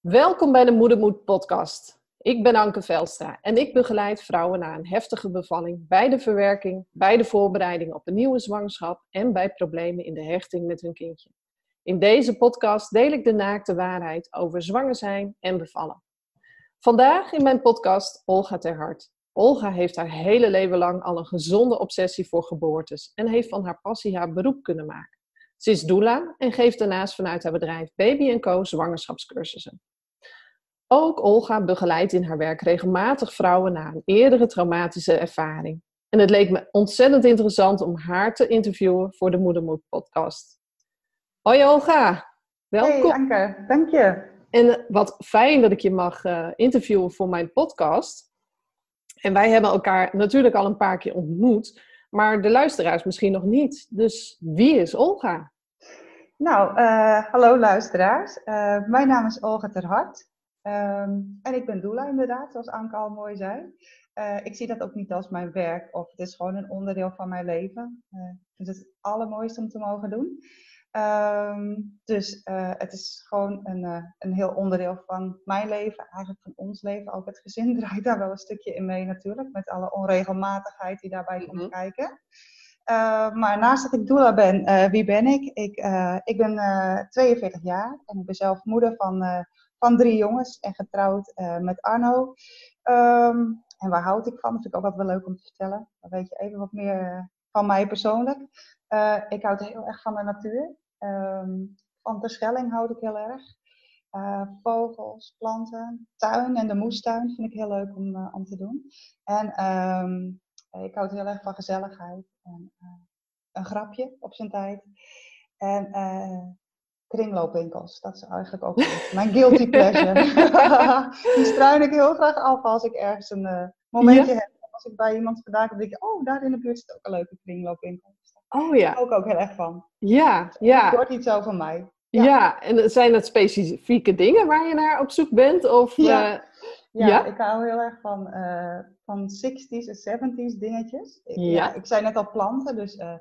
Welkom bij de Moedermoed podcast. Ik ben Anke Velstra en ik begeleid vrouwen na een heftige bevalling bij de verwerking, bij de voorbereiding op een nieuwe zwangerschap en bij problemen in de hechting met hun kindje. In deze podcast deel ik de naakte waarheid over zwanger zijn en bevallen. Vandaag in mijn podcast Olga ter Hart. Olga heeft haar hele leven lang al een gezonde obsessie voor geboortes en heeft van haar passie haar beroep kunnen maken. Ze is doula en geeft daarnaast vanuit haar bedrijf Baby Co zwangerschapscursussen. Ook Olga begeleidt in haar werk regelmatig vrouwen na een eerdere traumatische ervaring. En het leek me ontzettend interessant om haar te interviewen voor de Moedermoed podcast. Hoi Olga, welkom. Hey Anke, dank je. En eh, wat fijn dat ik je mag uh, interviewen voor mijn podcast. En wij hebben elkaar natuurlijk al een paar keer ontmoet, maar de luisteraars misschien nog niet. Dus wie is Olga? Nou, uh, hallo luisteraars. Uh, mijn naam is Olga ter Hart. Um, en ik ben doula inderdaad, zoals Anke al mooi zei. Uh, ik zie dat ook niet als mijn werk of het is gewoon een onderdeel van mijn leven. ik vind het het allermooiste om te mogen doen. Um, dus het is gewoon een, een heel onderdeel van mijn leven, eigenlijk van ons leven. Ook het gezin draait daar wel een stukje in mee natuurlijk, met alle onregelmatigheid die daarbij komt mm -hmm. kijken. Uh, maar naast dat ik doula ben, uh, wie ben ik? Ik, ik ben 42 jaar en ik ben zelf moeder van, van drie jongens en getrouwd met Arno. Um, en waar houd ik van? Dat vind ik ook altijd wel leuk om te vertellen. Dan weet je even wat meer van mij persoonlijk. ik houd heel erg van de natuur. Um, van Terschelling houd ik heel erg. vogels, planten, tuin en de moestuin vind ik heel leuk om, om te doen. En um, ik houd heel erg van gezelligheid en een grapje op zijn tijd. En kringloopwinkels, dat is eigenlijk ook mijn guilty pleasure. Die struin ik heel graag af als ik ergens een uh, momentje ja? heb. Als ik bij iemand vandaag denk ik, oh, daar in de buurt zit ook een leuke kringloopwinkel. Oh ja. Daar ik ook heel erg van. Ja, ja. Het wordt iets van mij. Ja. ja, en zijn dat specifieke dingen waar je naar op zoek bent? Of, ja. Ja, ja, ik hou heel erg van, uh, van 60s en 70s dingetjes. Ik, ja. ja. ik zei net al planten, dus uh,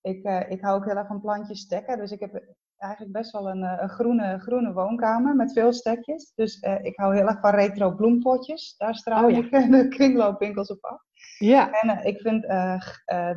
ik, ik hou ook heel erg van plantjes stekken. Dus ik heb eigenlijk best wel een, een groene, groene woonkamer met veel stekjes. Dus ik hou heel erg van retro bloempotjes. Daar straal oh, ik de kringloopwinkels op af. Ja. En ik vind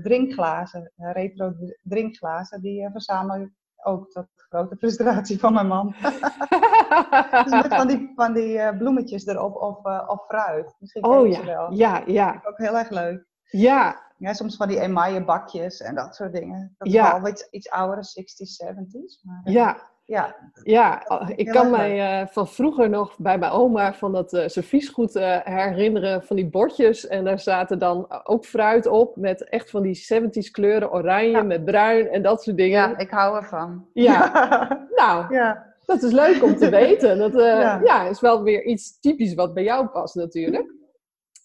drinkglazen, retro drinkglazen, die verzamel ik ook tot grote frustratie van mijn man. dus met van die, van die uh, bloemetjes erop of, uh, of fruit. Misschien oh ja. wel. Ja, ja. Ook heel erg leuk. Ja. Ja, soms van die emaille bakjes en dat soort dingen. Dat is ja. wel iets, iets oudere, 60s, 70s. Maar, uh, ja. Ja, ja ik kan mij uh, van vroeger nog bij mijn oma van dat uh, serviesgoed uh, herinneren van die bordjes. En daar zaten dan ook fruit op met echt van die 70s kleuren, oranje ja. met bruin en dat soort dingen. Ja, ik hou ervan. Ja, nou, ja. dat is leuk om te weten. Dat ja. ja. is wel weer iets typisch wat bij jou past natuurlijk.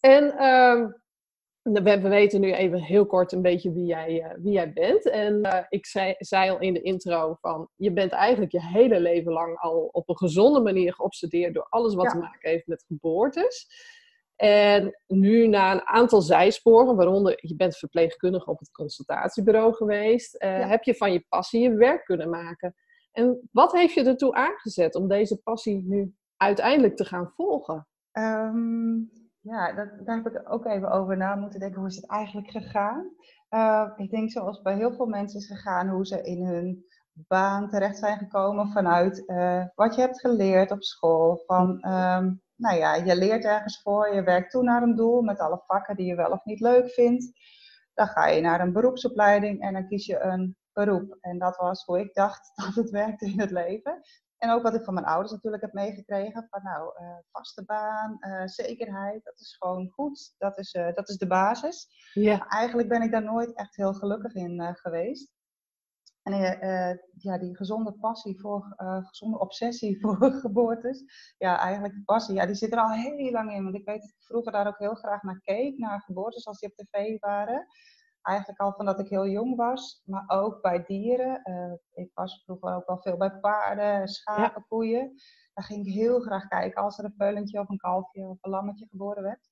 En ehm, we weten nu even heel kort een beetje wie jij, uh, wie jij bent. En uh, ik zei, zei, al in de intro van, je bent eigenlijk je hele leven lang al op een gezonde manier geobsedeerd door alles wat ja. te maken heeft met geboortes. En nu na een aantal zijsporen, waaronder je bent verpleegkundige op het consultatiebureau geweest, uh, ja. heb je van je passie je werk kunnen maken. En wat heeft je ertoe aangezet om deze passie nu uiteindelijk te gaan volgen? Um ja, dat, daar heb ik ook even over na moeten denken. Hoe is het eigenlijk gegaan? Uh, ik denk zoals bij heel veel mensen is gegaan, hoe ze in hun baan terecht zijn gekomen vanuit uh, wat je hebt geleerd op school. Van, um, nou ja, je leert ergens voor, je werkt toe naar een doel met alle vakken die je wel of niet leuk vindt. Dan ga je naar een beroepsopleiding en dan kies je een beroep. En dat was hoe ik dacht dat het werkte in het leven. En ook wat ik van mijn ouders natuurlijk heb meegekregen. Van nou, uh, vaste baan, uh, zekerheid, dat is gewoon goed. Dat is, uh, dat is de basis. Ja. Maar eigenlijk ben ik daar nooit echt heel gelukkig in geweest. En ja, die gezonde passie voor, gezonde obsessie voor geboortes. Ja, eigenlijk de passie, ja, die zit er al heel lang in. Want ik weet dat ik vroeger daar ook heel graag naar keek, naar geboortes als die op tv waren eigenlijk al van dat ik heel jong was, maar ook bij dieren. Uh, ik was vroeger ook al veel bij paarden, schapen, ja. koeien. Daar ging ik heel graag kijken als er een peulentje of een kalfje of een lammetje geboren werd.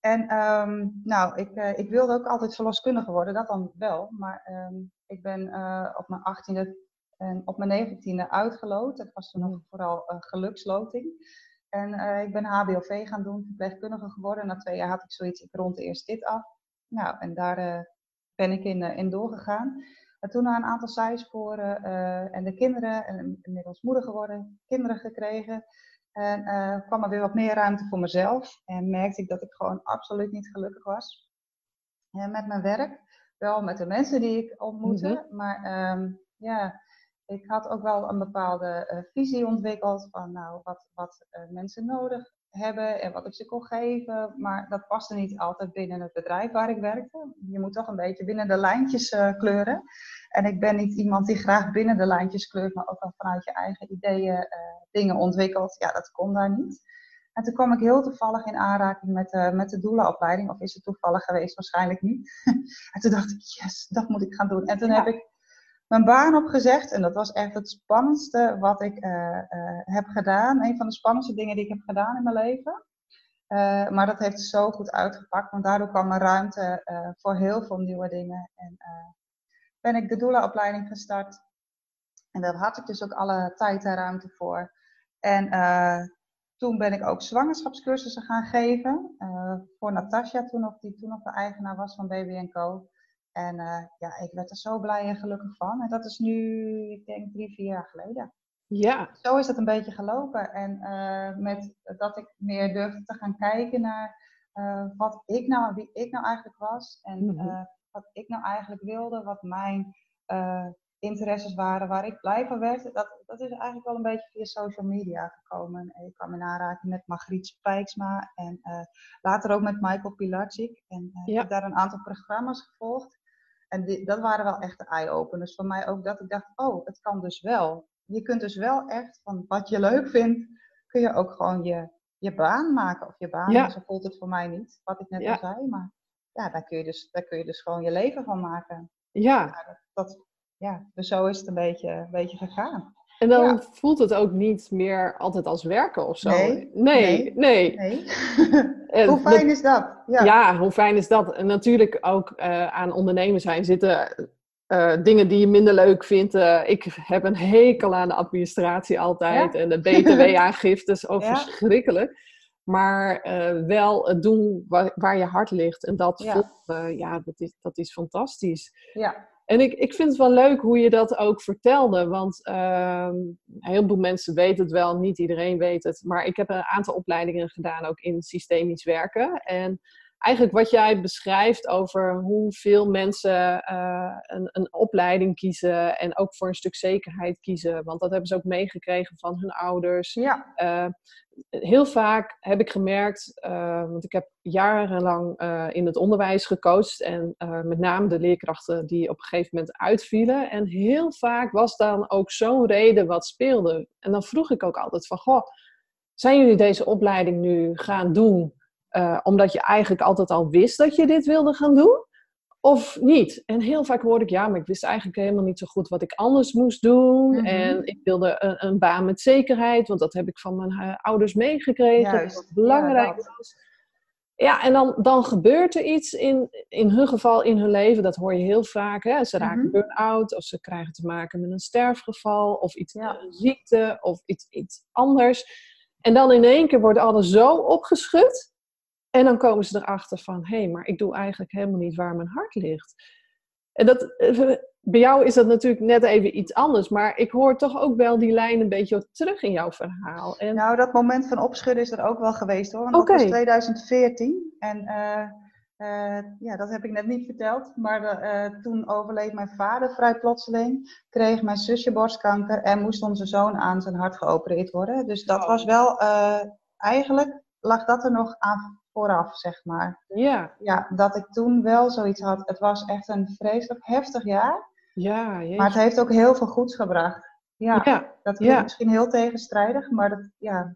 En um, nou, ik, uh, ik wilde ook altijd verloskundige worden, dat dan wel. Maar um, ik ben uh, op mijn achttiende En op mijn negentiende uitgeloot. Dat was toen nog vooral een geluksloting. En ik ben HBOV gaan doen, verpleegkundige geworden. Na twee jaar had ik zoiets, ik rond eerst dit af. Nou, en daar ben ik in, in doorgegaan. En toen na een aantal zijsporen en de kinderen, en inmiddels moeder geworden, kinderen gekregen. En uh, kwam er weer wat meer ruimte voor mezelf. En merkte ik dat ik gewoon absoluut niet gelukkig was. En met mijn werk, wel met de mensen die ik ontmoette. Mhm. Maar ehm, ja, ik had ook wel een bepaalde uh, visie ontwikkeld van nou, wat, wat uh, mensen nodig hebben en wat ik ze kon geven. Maar dat paste niet altijd binnen het bedrijf waar ik werkte. Je moet toch een beetje binnen de lijntjes uh, kleuren. En ik ben niet iemand die graag binnen de lijntjes kleurt, maar ook wel vanuit je eigen ideeën uh, dingen ontwikkelt. Ja, dat kon daar niet. En toen kwam ik heel toevallig in aanraking met, uh, met de doelenopleiding. Of is het toevallig geweest? Waarschijnlijk niet. en toen dacht ik, yes, dat moet ik gaan doen. En toen heb ik mijn baan opgezegd. En dat was echt het spannendste wat ik uh, uh, heb gedaan. Een van de spannendste dingen die ik heb gedaan in mijn leven. Uh, maar dat heeft zo goed uitgepakt, want daardoor kwam er ruimte voor heel veel nieuwe dingen. En ben ik de doula-opleiding gestart. En daar had ik dus ook alle tijd en ruimte voor. En toen ben ik ook zwangerschapscursussen gaan geven. voor Natasja, toen nog, die toen nog de eigenaar was van Baby Co. En uh, ja, ik werd er zo blij en gelukkig van. En dat is nu, ik denk, drie, vier jaar geleden. Ja. Zo is het een beetje gelopen. En uh, met dat ik meer durfde te gaan kijken naar uh, wat ik nou, wie ik nou eigenlijk was. En mm -hmm. wat ik nou eigenlijk wilde, wat mijn interesses waren, waar ik blij van werd. Dat, dat is eigenlijk wel een beetje via social media gekomen. Ik kwam in aanraking met Margriet Spijksma en later ook met Michael Pilacic. En ja. ik heb daar een aantal programma's gevolgd. En die, dat waren wel echt de eye-openers voor mij ook. Dat ik dacht, oh, het kan dus wel. Je kunt dus wel echt van wat je leuk vindt, kun je ook gewoon je, je baan maken. Of je baan, ja. zo voelt het voor mij niet, wat ik net ja. al zei. Maar ja, daar kun, je dus, daar kun je dus gewoon je leven van maken. Ja. ja dat, dat, ja, dus zo is het een beetje, een beetje gegaan. En dan ja. voelt het ook niet meer altijd als werken of zo. Nee. Nee, nee. nee. hoe fijn is dat? Ja. ja. hoe fijn is dat? En natuurlijk ook uh, aan ondernemen zijn zitten uh, dingen die je minder leuk vindt. Uh, ik heb een hekel aan de administratie altijd. Ja? En de btw-aangiftes, ook verschrikkelijk. Maar wel het doen waar, waar, je hart ligt. En dat, voelt, ja, dat, is, dat is fantastisch. Ja. En ik, ik vind het wel leuk hoe je dat ook vertelde. Want uh, heel veel mensen weten het wel, niet iedereen weet het. Maar ik heb een aantal opleidingen gedaan ook in systemisch werken. En eigenlijk wat jij beschrijft over hoeveel mensen uh, een, een, opleiding kiezen. En ook voor een stuk zekerheid kiezen. Want dat hebben ze ook meegekregen van hun ouders. Ja. Uh, heel vaak heb ik gemerkt, uh, want ik heb jarenlang in het onderwijs gecoacht en met name de leerkrachten die op een gegeven moment uitvielen. En heel vaak was dan ook zo'n reden wat speelde. En dan vroeg ik ook altijd van, goh, zijn jullie deze opleiding nu gaan doen omdat je eigenlijk altijd al wist dat je dit wilde gaan doen? of niet. En heel vaak hoorde ik, ja, maar ik wist eigenlijk helemaal niet zo goed wat ik anders moest doen. Mm -hmm. En ik wilde een, een, baan met zekerheid, want dat heb ik van mijn uh, ouders meegekregen. Juist. Dat belangrijk ja, was. Ja, en dan, dan gebeurt er iets in, in hun geval, in hun leven. Dat hoor je heel vaak. Hè? Ze raken Mhm. burn-out, of ze krijgen te maken met een sterfgeval, of iets, Ja. een ziekte, of iets, iets anders. En dan in één keer wordt alles zo opgeschud. En dan komen ze erachter van, hé, hey, maar ik doe eigenlijk helemaal niet waar mijn hart ligt. En dat, eh, bij jou is dat natuurlijk net even iets anders, maar ik hoor toch ook wel die lijn een beetje terug in jouw verhaal. En, Nou, dat moment van opschudden is er ook wel geweest hoor. Want dat was 2014. En eh, eh, ja, dat heb ik net niet verteld. Maar de, toen overleed mijn vader vrij plotseling. Kreeg mijn zusje borstkanker en moest onze zoon aan zijn hart geopereerd worden. Dus dat Oh. was wel, eigenlijk lag dat er nog aan vooraf, zeg maar. ja, Ja, dat ik toen wel zoiets had. Het was echt een vreselijk heftig jaar. ja. Maar het heeft ook heel veel goeds gebracht. Ja, ja, dat klinkt ja. misschien heel tegenstrijdig, maar dat, ja,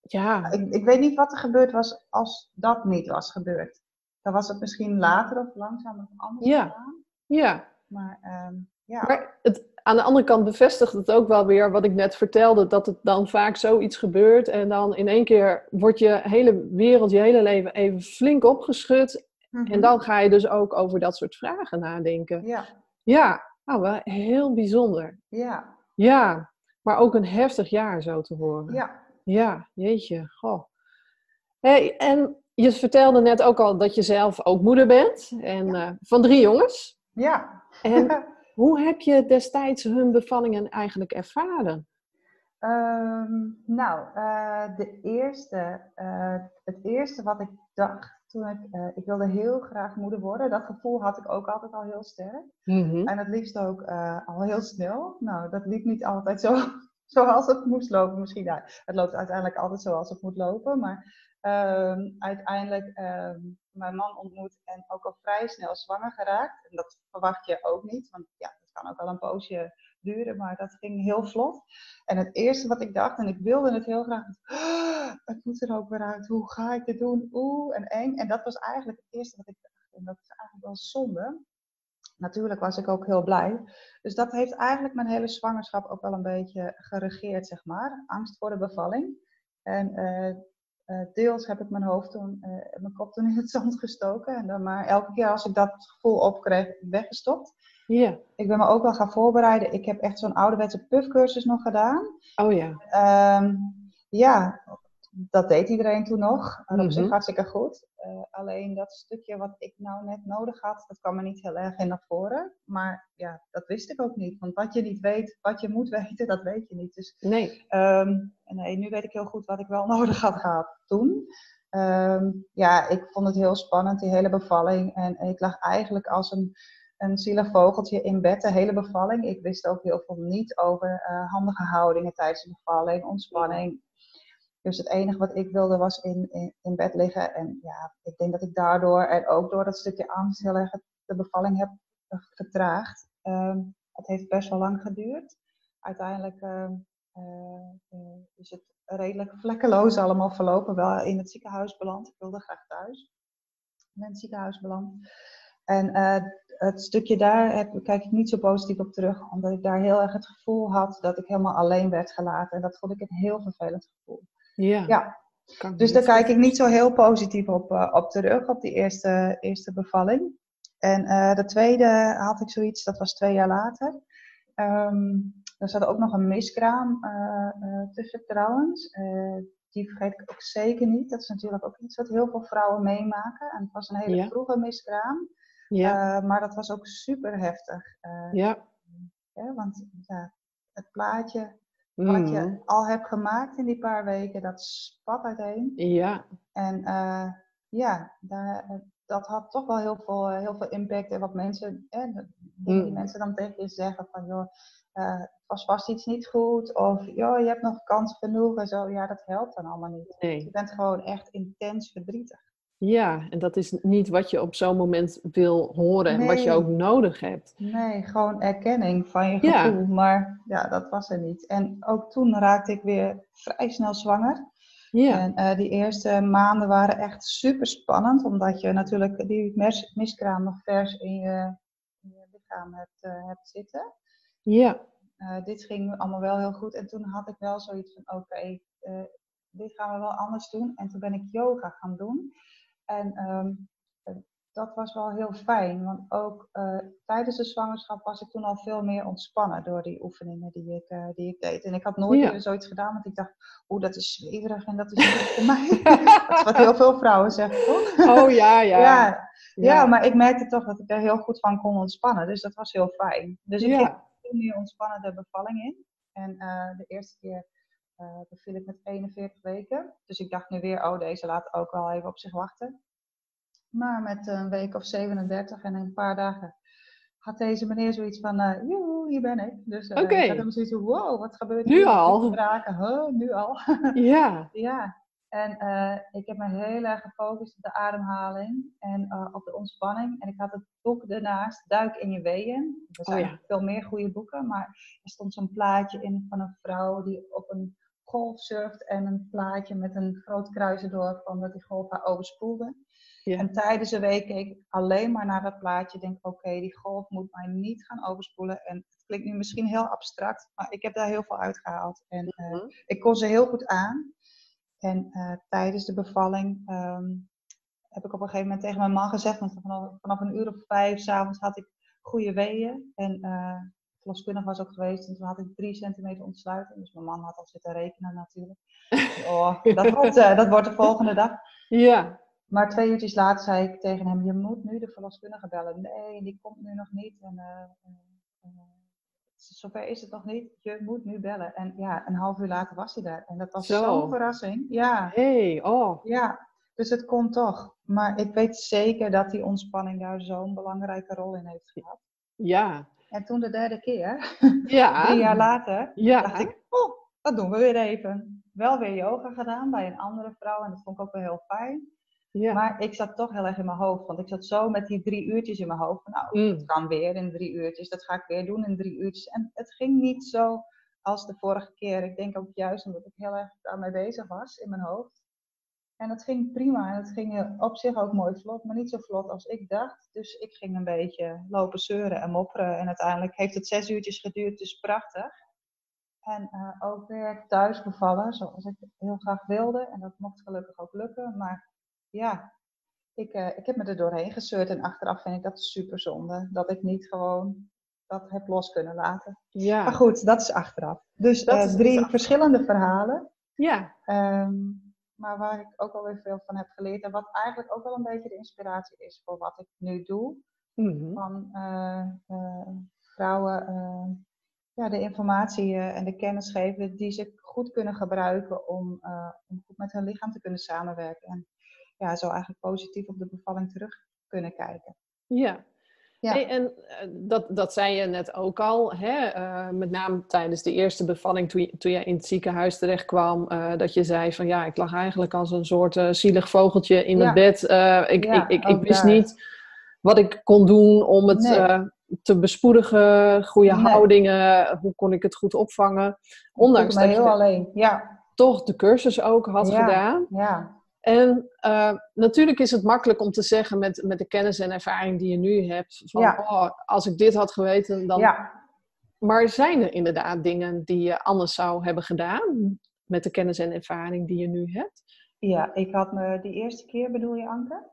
ja, ik, ik weet niet wat er gebeurd was als dat niet was gebeurd. Dan was het misschien later of langzaam of anders Ja. gegaan. ja. Maar ehm, ja. Maar het, aan de andere kant bevestigt het ook wel weer wat ik net vertelde, dat het dan vaak zoiets gebeurt en dan in één keer wordt je hele wereld, je hele leven even flink opgeschud. Mhm. En dan ga je dus ook over dat soort vragen nadenken. Ja, Ja, nou, wel heel bijzonder. ja. Ja, maar ook een heftig jaar zo te horen. Ja. Ja, jeetje. Goh. Hey, en je vertelde net ook al dat je zelf ook moeder bent en eh, van drie jongens. Ja. En hoe heb je destijds hun bevallingen eigenlijk ervaren? Ehm, nou, uh, de eerste, uh, het eerste wat ik dacht toen ik, uh, ik wilde heel graag moeder worden. Dat gevoel had ik ook altijd al heel sterk. Mm -hmm. En het liefst ook al heel snel. Nou, dat liep niet altijd zo zoals het moest lopen. Misschien, nou, het loopt uiteindelijk altijd zoals het moet lopen. Maar um, uiteindelijk um, mijn man ontmoet en ook al vrij snel zwanger geraakt. En dat verwacht je ook niet, want ja, het kan ook wel een poosje duren, maar dat ging heel vlot. En het eerste wat ik dacht, en ik wilde het heel graag, oh, het moet er ook weer uit, hoe ga ik dit doen? Oeh, en eng. En dat was eigenlijk het eerste wat ik dacht. En dat is eigenlijk wel zonde. Natuurlijk was ik ook heel blij. Dus dat heeft eigenlijk mijn hele zwangerschap ook wel een beetje geregeerd, zeg maar. Angst voor de bevalling. En uh, deels heb ik mijn hoofd toen, uh, mijn kop toen in het zand gestoken. En dan maar elke keer als ik dat gevoel opkreeg, weggestopt. Ja. Yeah. Ik ben me ook wel gaan voorbereiden. Ik heb echt zo'n ouderwetse puffcursus nog gedaan. Oh ja. Um, ja, dat deed iedereen toen nog. En op zich mm -hmm. hartstikke goed. Uh, alleen dat stukje wat ik nou net nodig had, dat kwam er niet heel erg in naar voren. Maar ja, dat wist ik ook niet. Want wat je niet weet, wat je moet weten, dat weet je niet. Dus, nee. Um, nee, nu weet ik heel goed wat ik wel nodig had gehad toen. Um, ja, ik vond het heel spannend, die hele bevalling. En ik lag eigenlijk als een, een zielig vogeltje in bed, de hele bevalling. Ik wist ook heel veel niet over uh, handige houdingen tijdens de bevalling, ontspanning. Dus het enige wat ik wilde was in, in, bed liggen. En ja, ik denk dat ik daardoor en ook door dat stukje angst heel erg de bevalling heb vertraagd. Um, het heeft best wel lang geduurd. Uiteindelijk uh, uh, is het redelijk vlekkeloos allemaal verlopen. Wel in het ziekenhuis beland. Ik wilde graag thuis. In het ziekenhuis beland. En uh, het stukje daar heb, kijk ik niet zo positief op terug. Omdat ik daar heel erg het gevoel had dat ik helemaal alleen werd gelaten. En dat vond ik een heel vervelend gevoel. Ja. ja. Dus daar kijk ik niet zo heel positief op, uh, op terug, op die eerste, eerste bevalling. En uh, de tweede had ik zoiets, dat was twee jaar later. Um, er zat ook nog een miskraam uh, tussen trouwens. die vergeet ik ook zeker niet. Dat is natuurlijk ook iets wat heel veel vrouwen meemaken. En het was een hele ja. vroege miskraam. Ja. maar dat was ook super heftig. ja. ja. Want ja, het plaatje wat je Mm. al hebt gemaakt in die paar weken, dat spat uiteen. Ja. En uh, ja, daar, dat had toch wel heel veel, heel veel impact. En wat mensen, eh, die Mm. mensen dan tegen je zeggen van, joh, uh, het was vast iets niet goed. Of, joh, je hebt nog kans genoeg en zo. Ja, dat helpt dan allemaal niet. Nee. Je bent gewoon echt intens verdrietig. Ja, en dat is niet wat je op zo'n moment wil horen en wat je ook nodig hebt. Nee, gewoon erkenning van je Ja. gevoel. Maar ja, dat was er niet. En ook toen raakte ik weer vrij snel zwanger. Ja. En uh, die eerste maanden waren echt super spannend, omdat je natuurlijk die mes- miskraam nog vers in je, in je lichaam hebt, uh, hebt zitten. Ja. Uh, dit ging allemaal wel heel goed. En toen had ik wel zoiets van: oké, okay, dit gaan we wel anders doen. En toen ben ik yoga gaan doen. En um, dat was wel heel fijn, want ook uh, tijdens de zwangerschap was ik toen al veel meer ontspannen door die oefeningen die ik, uh, die ik deed. En ik had nooit ja. zoiets gedaan, want ik dacht, oeh, dat is zweverig en dat is niet voor mij. dat is wat heel veel vrouwen zeggen, toch? Oh ja, ja. ja. ja. Ja, maar ik merkte toch dat ik er heel goed van kon ontspannen, dus dat was heel fijn. Dus ik ja. ging veel meer ontspannen de bevalling in. En uh, de eerste keer uh, beviel ik met 41 weken. Dus ik dacht nu weer, oh, deze laat ook wel even op zich wachten. Maar met een week of 37 en een paar dagen had deze meneer zoiets van, uh, joe, hier ben ik. Dus uh, okay. ik had hem zoiets van, wow, wat gebeurt nu hier? Al? Raken. Huh, nu al? ja. ja. En uh, ik heb me heel erg gefocust op de ademhaling en uh, op de ontspanning. En ik had het boek daarnaast, Duik in je weeën. Er zijn oh, ja. veel meer goede boeken, maar er stond zo'n plaatje in van een vrouw die op een golf surft en een plaatje met een groot kruis erdoor van dat die golf haar overspoelde. Ja. En tijdens de week keek ik alleen maar naar dat plaatje. Denk, oké, okay, die golf moet mij niet gaan overspoelen. En het klinkt nu misschien heel abstract, maar ik heb daar heel veel uitgehaald. En uh, mm-hmm. ik kon ze heel goed aan. En uh, tijdens de bevalling um, heb ik op een gegeven moment tegen mijn man gezegd, want vanaf, vanaf een uur of vijf s'avonds had ik goede weeën. En uh, verloskundige was ook geweest en toen had ik drie centimeter ontsluiting. Dus mijn man had al zitten rekenen natuurlijk. oh, dat, wordt, uh, dat wordt de volgende dag. Ja. Maar twee uurtjes later zei ik tegen hem, je moet nu de verloskundige bellen. Nee, die komt nu nog niet. En, uh, zover is het nog niet. Je moet nu bellen. En ja, een half uur later was hij daar. En dat was zo'n verrassing. Ja. Hey, oh. Ja, dus het komt toch. Maar ik weet zeker dat die ontspanning daar zo'n belangrijke rol in heeft gehad. Ja. En toen de derde keer, ja. drie jaar later, ja. dacht ik, oh, dat doen we weer even. Wel weer yoga gedaan bij een andere vrouw en dat vond ik ook wel heel fijn. Ja. Maar ik zat toch heel erg in mijn hoofd, want ik zat zo met die drie uurtjes in mijn hoofd. Van, nou, mm. het kan weer in drie uurtjes, dat ga ik weer doen in drie uurtjes. En het ging niet zo als de vorige keer. Ik denk ook juist omdat ik heel erg daarmee bezig was in mijn hoofd. En het ging prima en het ging op zich ook mooi vlot, maar niet zo vlot als ik dacht. Dus ik ging een beetje lopen zeuren en mopperen. En uiteindelijk heeft het zes uurtjes geduurd, dus prachtig. En uh, ook weer thuis bevallen, zoals ik heel graag wilde. En dat mocht gelukkig ook lukken. Maar ja, ik, uh, ik heb me er doorheen gezeurd. En achteraf vind ik dat super zonde. Dat ik niet gewoon dat heb los kunnen laten. Ja. Maar goed, dat is achteraf. Dus Dat uh, is drie achteraf. verschillende verhalen. Ja. Um, maar waar ik ook alweer veel van heb geleerd. En wat eigenlijk ook wel een beetje de inspiratie is voor wat ik nu doe. Mhm. Van uh, uh, vrouwen uh, ja, de informatie en de kennis geven die ze goed kunnen gebruiken om, om goed met hun lichaam te kunnen samenwerken. En ja, zo eigenlijk positief op de bevalling terug kunnen kijken. Ja. Ja. Hey, en uh, dat, dat zei je net ook al, hè? Uh, met name tijdens de eerste bevalling, toen je, toen je in het ziekenhuis terecht kwam, uh, dat je zei van ja, ik lag eigenlijk als een soort zielig vogeltje in ja. het bed. ik, ja, ik, ik, ik wist daar. niet wat ik kon doen om het Nee. te bespoedigen, goede Nee. houdingen, hoe kon ik het goed opvangen. Ondanks dat je heel alleen. Ja, toch de cursus ook had gedaan. ja, En uh, natuurlijk is het makkelijk om te zeggen met, met de kennis en ervaring die je nu hebt. Van, Ja. oh, als ik dit had geweten, dan... ja. Maar zijn er inderdaad dingen die je anders zou hebben gedaan? Met de kennis en ervaring die je nu hebt? ja, ik had me die eerste keer, bedoel je Anke?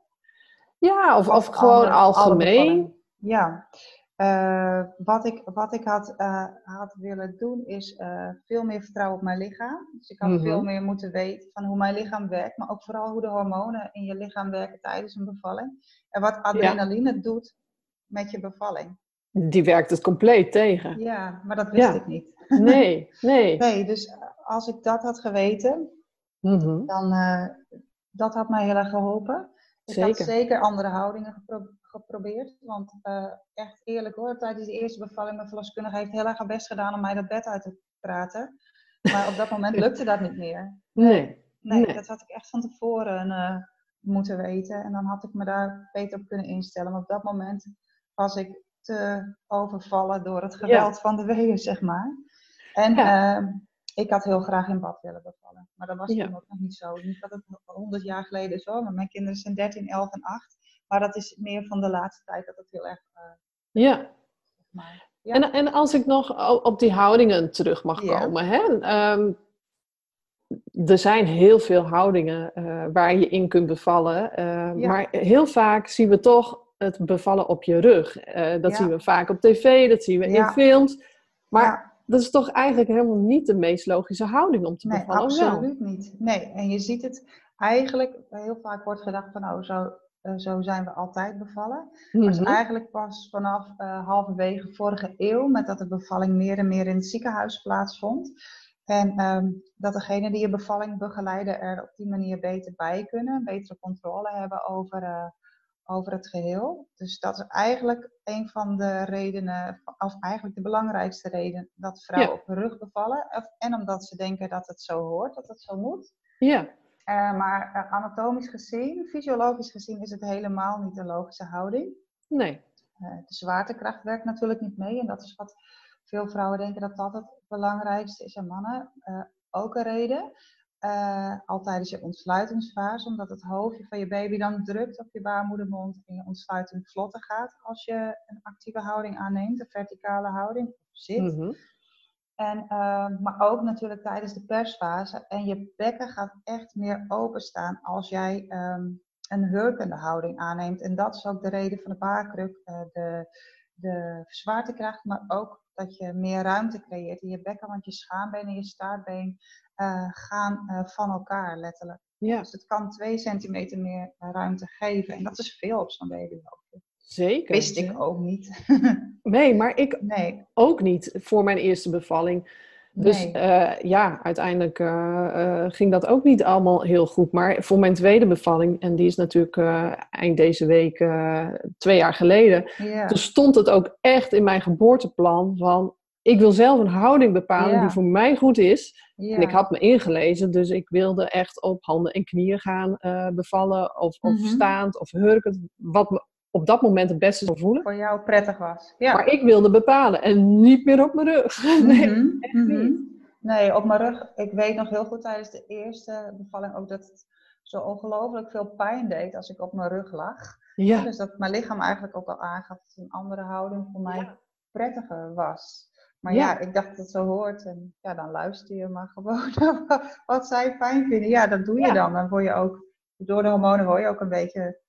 Ja, of, of, Of gewoon andere- algemeen. Ja. Eh, wat, ik, wat ik had, eh, had willen doen is eh, veel meer vertrouwen op mijn lichaam. Dus ik had Mhm. veel meer moeten weten van hoe mijn lichaam werkt, maar ook vooral hoe de hormonen in je lichaam werken tijdens een bevalling. En wat adrenaline doet met je bevalling. Die werkt het compleet tegen. Ja, maar dat wist Ja. ik niet. Nee, nee. Nee, dus als ik dat had geweten, Mhm. dan uh, dat had mij heel erg geholpen. Ik had Zeker. zeker andere houdingen geprobeerd. Want uh, echt eerlijk hoor, tijdens de eerste bevalling, mijn verloskundige heeft heel erg haar best gedaan om mij dat bed uit te praten. Maar op dat moment lukte dat niet meer. Nee. Nee, Nee. dat had ik echt van tevoren uh, moeten weten. En dan had ik me daar beter op kunnen instellen. Maar op dat moment was ik te overvallen door het geweld van de weeën, zeg maar. En Ja. uh, ik had heel graag in bad willen bevallen. Maar dat was Ja. toen ook nog niet zo. Niet dat het 100 jaar geleden is hoor. Maar mijn kinderen zijn 13, 11 en 8. Maar dat is meer van de laatste tijd dat het heel erg... Uh, Ja. maar, ja. En, en als ik nog op die houdingen terug mag Ja. komen. Hè? Ehm, er zijn heel veel houdingen eh, waar je in kunt bevallen. eh, Ja. Maar heel vaak zien we toch het bevallen op je rug. Eh, dat Ja. zien we vaak op tv, dat zien we in films. Maar dat is toch eigenlijk helemaal niet de meest logische houding om te Nee, bevallen. wel? absoluut niet. Nee, en je ziet het eigenlijk, heel vaak wordt gedacht van nou, zo, uh, zo zijn we altijd bevallen. Is Mhm. eigenlijk pas vanaf uh, halverwege vorige eeuw, met dat de bevalling meer en meer in het ziekenhuis plaatsvond. En um, dat degenen die je bevalling begeleiden er op die manier beter bij kunnen, betere controle hebben over, uh, over het geheel. Dus dat is eigenlijk een van de redenen, of eigenlijk de belangrijkste reden, dat vrouwen Ja. op hun rug bevallen. Of, en omdat ze denken dat het zo hoort, dat het zo moet. Ja, Uh, maar uh, anatomisch gezien, fysiologisch gezien, is het helemaal niet een logische houding. nee. Uh, de zwaartekracht werkt natuurlijk niet mee. En dat is wat veel vrouwen denken dat dat het belangrijkste is. En mannen uh, ook een reden. Al tijdens je ontsluitingsfase, omdat het hoofdje van je baby dan drukt op je baarmoedermond en je ontsluiting vlotter gaat als je een actieve houding aanneemt, een verticale houding, of zit. Mhm. En, uh, maar ook natuurlijk tijdens de persfase. En je bekken gaat echt meer openstaan als jij um, een hurkende houding aanneemt. En dat is ook de reden van de baarkruk, uh, de, de zwaartekracht, maar ook dat je meer ruimte creëert in je bekken, want je schaambeen en je staartbeen uh, gaan uh, van elkaar letterlijk. Ja. Dus het kan twee centimeter meer ruimte geven. En dat is veel op zo'n babyhoofdje. Zeker. Wist ik ook niet. nee, maar ik nee. ook niet voor mijn eerste bevalling. Dus uh, ja, uiteindelijk uh, uh, ging dat ook niet allemaal heel goed. Maar voor mijn tweede bevalling, en die is natuurlijk eind deze week, twee jaar geleden, toen stond het ook echt in mijn geboorteplan van ik wil zelf een houding bepalen die voor mij goed is. En ik had me ingelezen, dus ik wilde echt op handen en knieën gaan bevallen, of, of mhm. staand of hurkend, wat me op dat moment het beste zou voelen. Voor jou prettig was. Ja. Maar ik wilde bepalen en niet meer op mijn rug. nee, mhm, mhm. Nee, op mijn rug. Ik weet nog heel goed tijdens de eerste bevalling ook dat het zo ongelooflijk veel pijn deed als ik op mijn rug lag. Ja. Dus dat mijn lichaam eigenlijk ook al aangaf dat een andere houding voor mij prettiger was. Maar ja. ik dacht dat het zo hoort. En ja, dan luister je maar gewoon wat zij fijn vinden. Ja, dat doe je dan. Dan word je ook, door de hormonen word je ook een beetje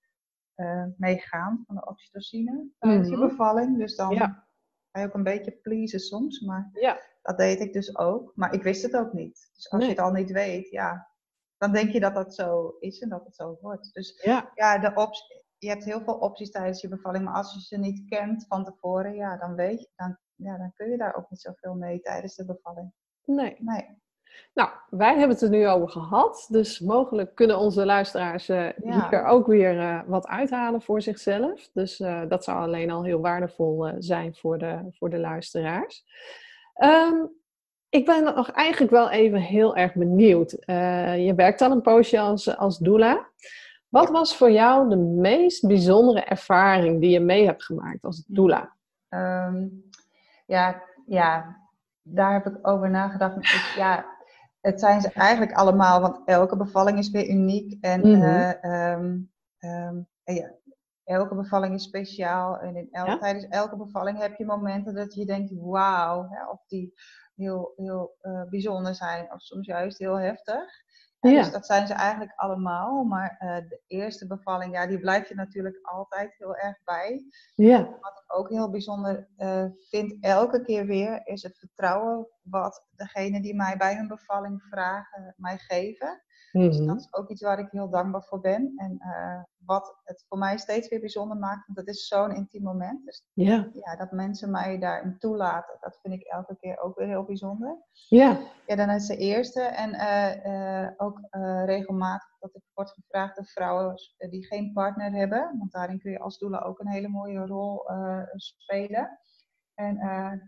uh, meegaan van de oxytocine tijdens je mhm. bevalling. Dus dan ja. ga je ook een beetje pleasen soms. Maar ja. dat deed ik dus ook. Maar ik wist het ook niet. Dus als je het al niet weet, ja, dan denk je dat dat zo is en dat het zo wordt. Dus ja, ja de optie, je hebt heel veel opties tijdens je bevalling. Maar als je ze niet kent van tevoren, ja, dan weet je, dan, ja, dan kun je daar ook niet zoveel mee tijdens de bevalling. Nee. nee. Nou, wij hebben het er nu over gehad. Dus mogelijk kunnen onze luisteraars uh, hier ook weer uh, wat uithalen voor zichzelf. Dus uh, dat zou alleen al heel waardevol zijn voor de, voor de luisteraars. Um, ik ben nog eigenlijk wel even heel erg benieuwd. je werkt al een poosje als, als doula. Wat was voor jou de meest bijzondere ervaring die je mee hebt gemaakt als doula? Um, ja, ja, daar heb ik over nagedacht. Ik, ja, het zijn ze eigenlijk allemaal, want elke bevalling is weer uniek. En mm -hmm. ja, elke bevalling is speciaal. En in el tijdens elke bevalling heb je momenten dat je denkt, wauw. Of die heel, heel uh, bijzonder zijn, of soms juist heel heftig. Ja. Dus dat zijn ze eigenlijk allemaal. Maar uh, de eerste bevalling, ja, die blijf je natuurlijk altijd heel erg bij. Ja. Wat ik ook heel bijzonder uh, vind, elke keer weer, is het vertrouwen wat degene die mij bij hun bevalling vragen, mij geven. Dus mhm. dat is ook iets waar ik heel dankbaar voor ben. En uh, wat het voor mij steeds weer bijzonder maakt, want het is zo'n intiem moment. Dus ja. ja, dat mensen mij daarin toelaten, dat vind ik elke keer ook weer heel bijzonder. Ja. Ja, dan is de eerste. En uh, uh, ook regelmatig dat ik word gevraagd door vrouwen die geen partner hebben. Want daarin kun je als doula ook een hele mooie rol spelen. En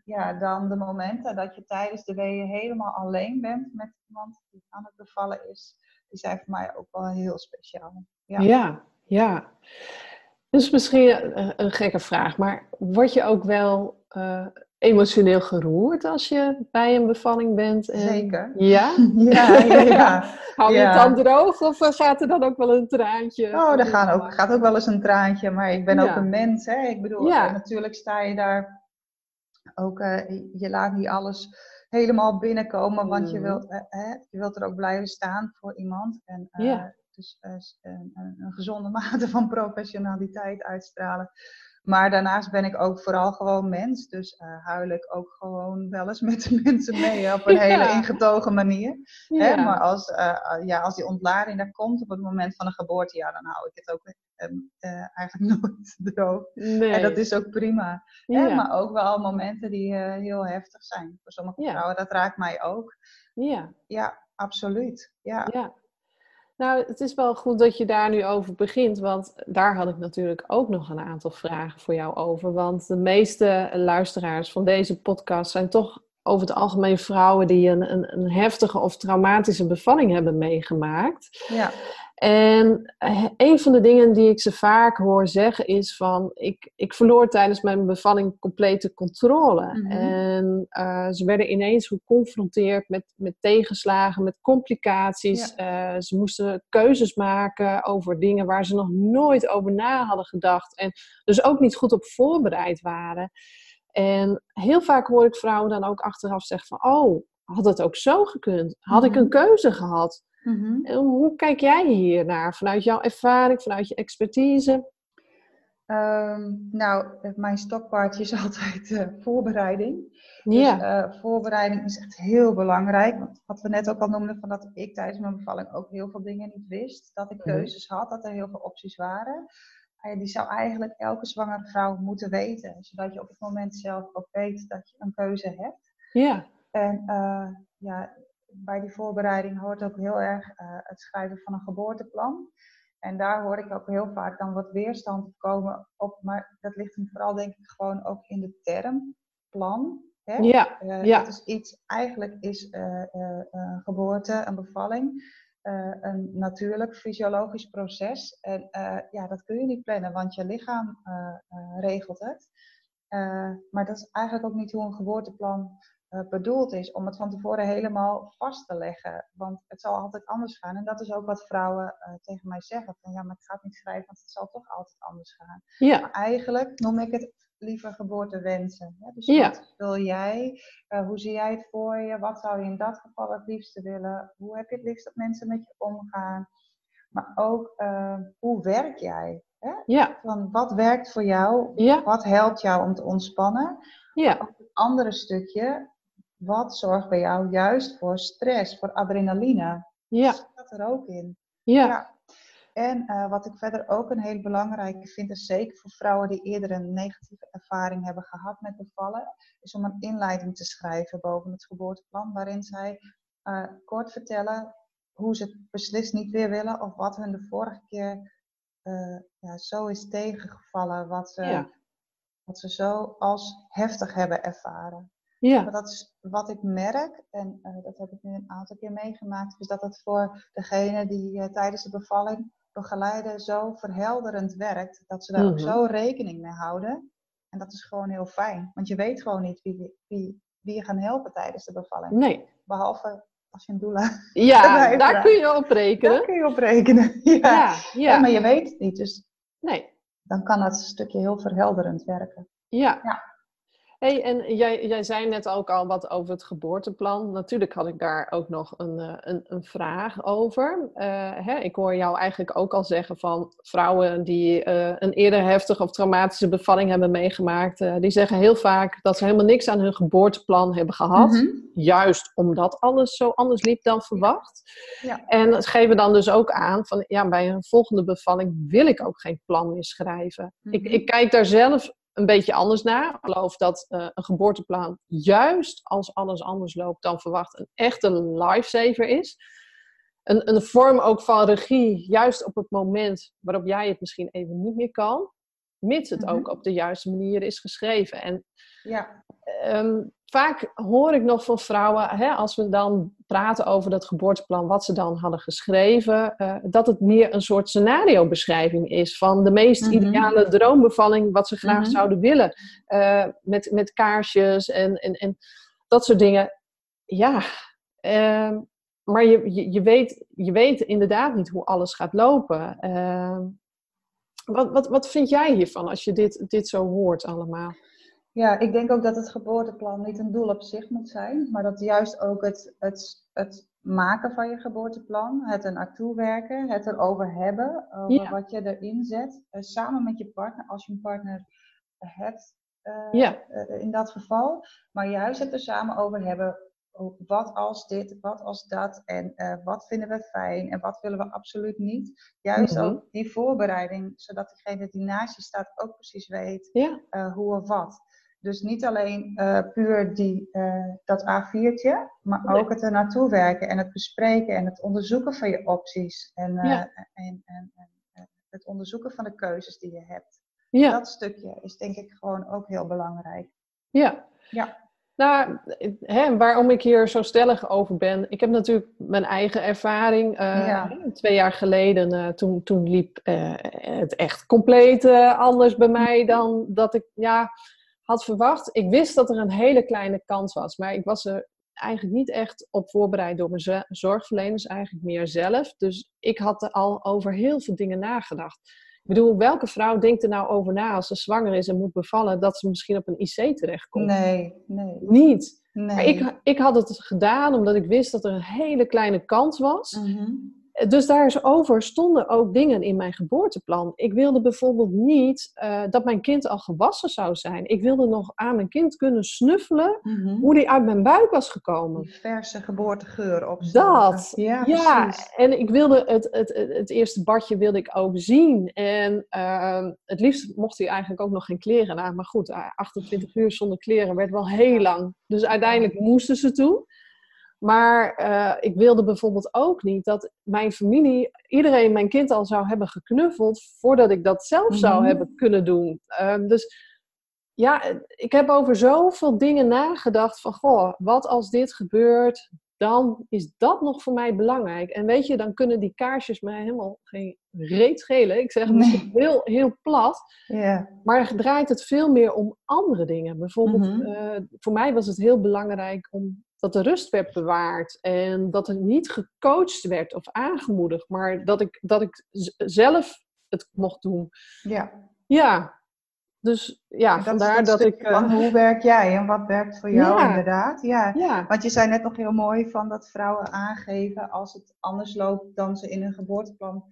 ja, dan de momenten dat je tijdens de weeën helemaal alleen bent met iemand die aan het bevallen is die zijn voor mij ook wel heel speciaal. Ja, ja. ja. Dus misschien een, een, gekke vraag, maar word je ook wel uh, emotioneel geroerd als je bij een bevalling bent? En... Zeker. Ja? ja, ja, ja. Hou je het dan droog of eh, gaat er dan ook wel een traantje? Oh, er gaan ook, gaat ook wel eens een traantje, maar ik ben ook een mens. Hè? Ik bedoel, natuurlijk sta je daar ook, uh, je laat niet alles helemaal binnenkomen, want je, mm. wilt, eh, je wilt er ook blijven staan voor iemand. En uh, dus uh, een, een, gezonde mate van professionaliteit uitstralen. Maar daarnaast ben ik ook vooral gewoon mens. Dus uh, huil ik ook gewoon wel eens met de mensen mee op een hele ingetogen manier. Hè? Maar als, uh, ja, als die ontlading daar komt op het moment van een geboorte, ja, dan hou ik het ook uh, eigenlijk nooit droog. Nee. En dat is ook prima. Hè? Maar ook wel momenten die heel heftig zijn. Voor sommige vrouwen, dat raakt mij ook. Ja, ja absoluut. Ja. ja. Nou, het is wel goed dat je daar nu over begint, want daar had ik natuurlijk ook nog een aantal vragen voor jou over. Want de meeste luisteraars van deze podcast zijn toch over het algemeen vrouwen die een, een, een heftige of traumatische bevalling hebben meegemaakt. Ja. En eh, een van de dingen die ik ze vaak hoor zeggen is van, ik, ik verloor tijdens mijn bevalling complete controle. Mhm. En uh, ze werden ineens geconfronteerd met, met tegenslagen, met complicaties. Uh, ze moesten keuzes maken over dingen waar ze nog nooit over na hadden gedacht. En dus ook niet goed op voorbereid waren. En heel vaak hoor ik vrouwen dan ook achteraf zeggen van, oh, had het ook zo gekund? Had ik mhm. een keuze gehad? Mm Hoe kijk jij hier naar vanuit jouw ervaring, vanuit je expertise? Ehm, nou, mijn stokpaardje is altijd uh, voorbereiding. Ja. Dus, uh, voorbereiding is echt heel belangrijk. Want wat we net ook al noemden, van dat ik tijdens mijn bevalling ook heel veel dingen niet wist. Dat ik mhm. keuzes had, dat er heel veel opties waren. Uh, die zou eigenlijk elke zwangere vrouw moeten weten. Zodat je op het moment zelf ook weet dat je een keuze hebt. Ja. En ja, bij die voorbereiding hoort ook heel erg het schrijven van een geboorteplan. En daar hoor ik ook heel vaak dan wat weerstand komen op. Maar dat ligt hem vooral denk ik gewoon ook in de term plan. Hè? Ja, uh, ja. Dat is iets, eigenlijk is uh, uh, geboorte, een bevalling, een natuurlijk fysiologisch proces. En ja, dat kun je niet plannen, want je lichaam regelt het. maar dat is eigenlijk ook niet hoe een geboorteplan bedoeld is om het van tevoren helemaal vast te leggen. Want het zal altijd anders gaan. En dat is ook wat vrouwen uh, tegen mij zeggen. Van ja, maar ik ga het niet schrijven, want het zal toch altijd anders gaan. Ja. Maar eigenlijk noem ik het liever geboortewensen. Hè? Dus ja. wat wil jij? Uh, hoe zie jij het voor je? Wat zou je in dat geval het liefste willen? Hoe heb je het liefst dat mensen met je omgaan? Maar ook, hoe werk jij? Hè? Ja. Van wat werkt voor jou? Ja. Wat helpt jou om te ontspannen? Ja. Ook het andere stukje, wat zorgt bij jou juist voor stress, voor adrenaline? Ja. Dat zit er ook in. Ja. ja. En uh, wat ik verder ook een heel belangrijke vind, is zeker voor vrouwen die eerder een negatieve ervaring hebben gehad met bevallen, is om een inleiding te schrijven boven het geboorteplan, waarin zij uh, kort vertellen hoe ze het beslist niet weer willen of wat hun de vorige keer uh, ja, zo is tegengevallen, wat ze, ja. wat ze zo als heftig hebben ervaren. Ja. Maar dat is wat ik merk, en uh, dat heb ik nu een aantal keer meegemaakt, is dat het voor degene die uh, tijdens de bevalling begeleiden zo verhelderend werkt, dat ze daar mm -hmm. ook zo rekening mee houden. En dat is gewoon heel fijn, want je weet gewoon niet wie, wie, wie je gaan helpen tijdens de bevalling. Nee. Behalve als je een doula Ja, daar kun je op rekenen. Daar kun je op rekenen, ja. Ja, ja. ja maar je weet het niet, dus nee. dan kan dat stukje heel verhelderend werken. Ja. Hey, en jij, jij zei net ook al wat over het geboorteplan. Natuurlijk had ik daar ook nog een, een, een vraag over. Uh, hè, ik hoor jou eigenlijk ook al zeggen van vrouwen die uh, een eerder heftige of traumatische bevalling hebben meegemaakt, uh, die zeggen heel vaak dat ze helemaal niks aan hun geboorteplan hebben gehad. Mm -hmm. Juist omdat alles zo anders liep dan verwacht. Ja. En geven dan dus ook aan van ja, bij een volgende bevalling wil ik ook geen plan meer schrijven. Mm -hmm. ik, ik kijk daar zelf een beetje anders naar. Ik geloof dat uh, een geboorteplan, juist als alles anders loopt dan verwacht, een echte lifesaver is. Een, een vorm ook van regie, juist op het moment waarop jij het misschien even niet meer kan, mits het mm -hmm. ook op de juiste manier is geschreven. En ja. um, vaak hoor ik nog van vrouwen, hè, als we dan praten over dat geboorteplan, wat ze dan hadden geschreven, uh, dat het meer een soort scenariobeschrijving is van de meest mm -hmm. ideale droombevalling, wat ze graag mm -hmm. zouden willen. Uh, met, met kaarsjes en, en, en dat soort dingen. Ja, uh, maar je, je, je, weet, je weet inderdaad niet hoe alles gaat lopen. wat, wat, wat vind jij hiervan als je dit, dit zo hoort allemaal? Ja, ik denk ook dat het geboorteplan niet een doel op zich moet zijn, maar dat juist ook het, het, het maken van je geboorteplan, het er naartoe werken, het erover hebben, over ja. wat je erin zet, uh, samen met je partner, als je een partner hebt uh, ja. in dat geval, maar juist het er samen over hebben, wat als dit, wat als dat en wat vinden we fijn en wat willen we absoluut niet. Juist mm -hmm. ook die voorbereiding, zodat degene die naast je staat ook precies weet ja. hoe of wat. Dus niet alleen uh, puur die, uh, dat A4'tje, maar nee. ook het er naartoe werken en het bespreken en het onderzoeken van je opties. En, uh, ja. en, en, en, het onderzoeken van de keuzes die je hebt. Ja. Dat stukje is denk ik gewoon ook heel belangrijk. Ja. Ja. Nou, hè, waarom ik hier zo stellig over ben. Ik heb natuurlijk mijn eigen ervaring. Ja. Twee jaar geleden, toen, toen liep het echt compleet anders bij mij dan dat ik... Ja, had verwacht. Ik wist dat er een hele kleine kans was, maar ik was er eigenlijk niet echt op voorbereid door mijn zorgverleners, eigenlijk meer zelf. Dus ik had er al over heel veel dingen nagedacht. Ik bedoel, welke vrouw denkt er nou over na als ze zwanger is en moet bevallen, dat ze misschien op een IC terechtkomt? Nee, nee. Niet. Nee. Maar ik, ik had het gedaan omdat ik wist dat er een hele kleine kans was. Mm -hmm. Dus daarover stonden ook dingen in mijn geboorteplan. Ik wilde bijvoorbeeld niet uh, dat mijn kind al gewassen zou zijn. Ik wilde nog aan mijn kind kunnen snuffelen mm -hmm. hoe die uit mijn buik was gekomen. Die verse geboortegeur op. Dat, ja, ja, en ik wilde het, het, het, het, eerste badje wilde ik ook zien. En uh, het liefst mocht hij eigenlijk ook nog geen kleren aan. Maar goed, 28 uur zonder kleren werd wel heel lang. Dus uiteindelijk moesten ze toe. Maar uh, ik wilde bijvoorbeeld ook niet dat mijn familie, iedereen mijn kind al zou hebben geknuffeld voordat ik dat zelf zou Mhm. hebben kunnen doen. Um, dus ja, ik heb over zoveel dingen nagedacht van, goh, wat als dit gebeurt, dan is dat nog voor mij belangrijk. En weet je, dan kunnen die kaarsjes mij helemaal geen reet schelen. Ik zeg het Nee. heel, heel plat. Ja. Maar draait het veel meer om andere dingen. Bijvoorbeeld, Mhm. eh, voor mij was het heel belangrijk om dat de rust werd bewaard. En dat er niet gecoacht werd of aangemoedigd. Maar dat ik, dat ik zelf het mocht doen. ja. Ja, dus ja, En vandaar dat ik... van eh, hoe werk jij en wat werkt voor jou Ja. inderdaad. Ja. ja, Want je zei net nog heel mooi van dat vrouwen aangeven als het anders loopt dan ze in hun geboorteplan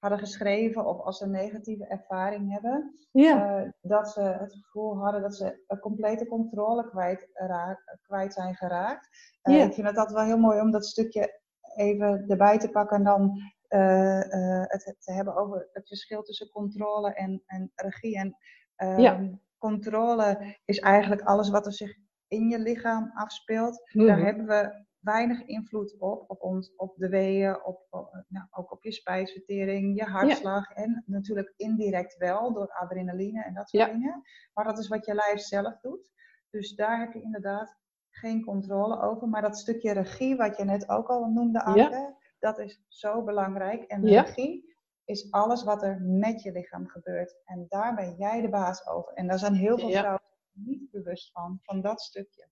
hadden geschreven of als ze een negatieve ervaring hebben. ja, eh, dat ze het gevoel hadden dat ze een complete controle kwijt, raak- kwijt zijn geraakt. Ja. Ik vind het altijd wel heel mooi om dat stukje even erbij te pakken en dan eh, het te hebben over het verschil tussen controle en, en regie. En ehm, Ja. controle is eigenlijk alles wat er zich in je lichaam afspeelt. Mhm. Daar hebben we weinig invloed op, op, ons, op de weeën, op, op- nou, ook op je spijsvertering, je hartslag en natuurlijk indirect wel door adrenaline en dat soort Ja. dingen. Maar dat is wat je lijf zelf doet. Dus daar heb je inderdaad geen controle over. Maar dat stukje regie, wat je net ook al noemde, Anke, dat is zo belangrijk. En regie is alles wat er met je lichaam gebeurt. En daar ben jij de baas over. En daar zijn heel veel vrouwen niet bewust van, van dat stukje.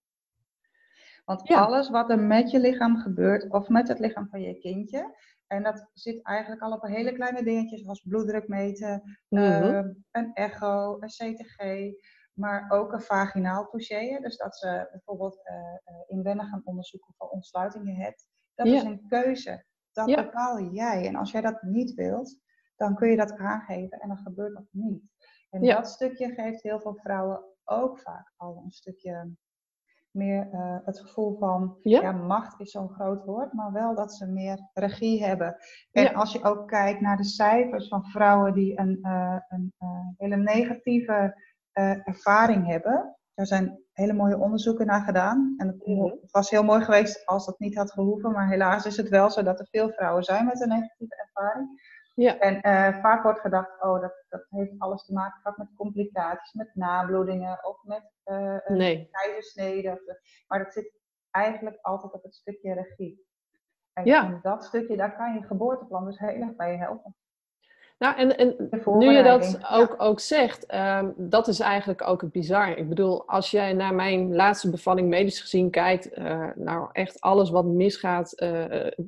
Want Ja. alles wat er met je lichaam gebeurt, of met het lichaam van je kindje, en dat zit eigenlijk al op een hele kleine dingetjes zoals bloeddruk meten, Mhm. eh, een echo, een CTG, maar ook een vaginaal touché. Dus dat ze bijvoorbeeld eh, eh, inwendig gaan onderzoeken of je ontsluitingen hebt. Dat Ja. is een keuze. Dat Ja. bepaal jij. En als jij dat niet wilt, dan kun je dat aangeven en dan gebeurt dat niet. En Ja. dat stukje geeft heel veel vrouwen ook vaak al een stukje meer eh, het gevoel van, Ja. ja. macht is zo'n groot woord, maar wel dat ze meer regie hebben. En Ja. als je ook kijkt naar de cijfers van vrouwen die een, eh, een eh, hele negatieve ervaring hebben, er zijn hele mooie onderzoeken naar gedaan. En het Mhm. het was heel mooi geweest als dat niet had gehoeven, maar helaas is het wel zo dat er veel vrouwen zijn met een negatieve ervaring. Ja. En eh, vaak wordt gedacht, oh, dat, dat heeft alles te maken vaak met complicaties, met nabloedingen of met een Nee. keizersnede. of de- Maar dat zit eigenlijk altijd op het stukje regie. En, Ja. dat stukje, daar kan je geboorteplan dus heel erg bij helpen. Nou, en, en nu je dat ook, ook zegt, ehm, dat is eigenlijk ook het bizar. Ik bedoel, als jij naar mijn laatste bevalling medisch gezien kijkt, nou echt alles wat misgaat,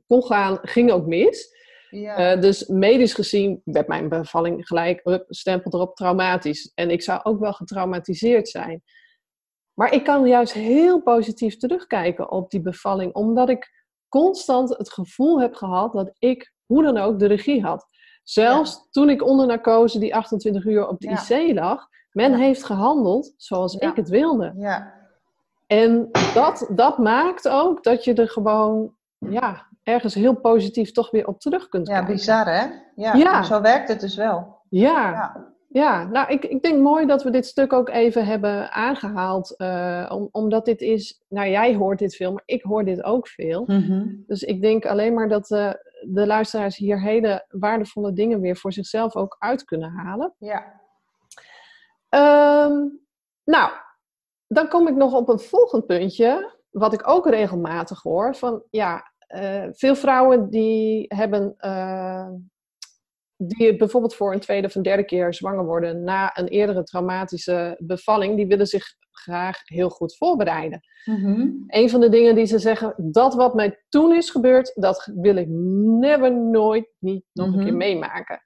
kon gaan, ging ook mis. Ja. Eh, dus medisch gezien werd mijn bevalling gelijk, stempel erop, traumatisch. En ik zou ook wel getraumatiseerd zijn. Maar ik kan juist heel positief terugkijken op die bevalling, omdat ik constant het gevoel heb gehad dat ik, hoe dan ook, de regie had. Zelfs toen ik onder narcose die 28 uur op de Ja. IC lag, men heeft gehandeld zoals ik het wilde. ja. En dat, dat maakt ook dat je er gewoon ja, ergens heel positief toch weer op terug kunt ja, kijken. bizar hè? Ja, Ja. zo werkt het dus wel. Ja, ja. Ja. nou ik, ik denk mooi dat we dit stuk ook even hebben aangehaald. eh, om, omdat dit is, nou jij hoort dit veel, maar ik hoor dit ook veel. Dus ik denk alleen maar dat eh, de luisteraars hier hele waardevolle dingen weer voor zichzelf ook uit kunnen halen. Ja. Ehm, nou, dan kom ik nog op een volgend puntje, wat ik ook regelmatig hoor. Van ja, eh, veel vrouwen die hebben, eh, die bijvoorbeeld voor een tweede of een derde keer zwanger worden na een eerdere traumatische bevalling, die willen zich graag heel goed voorbereiden. Een van de dingen die ze zeggen, dat wat mij toen is gebeurd, dat wil ik never, nooit, niet nog een Mhm. keer meemaken.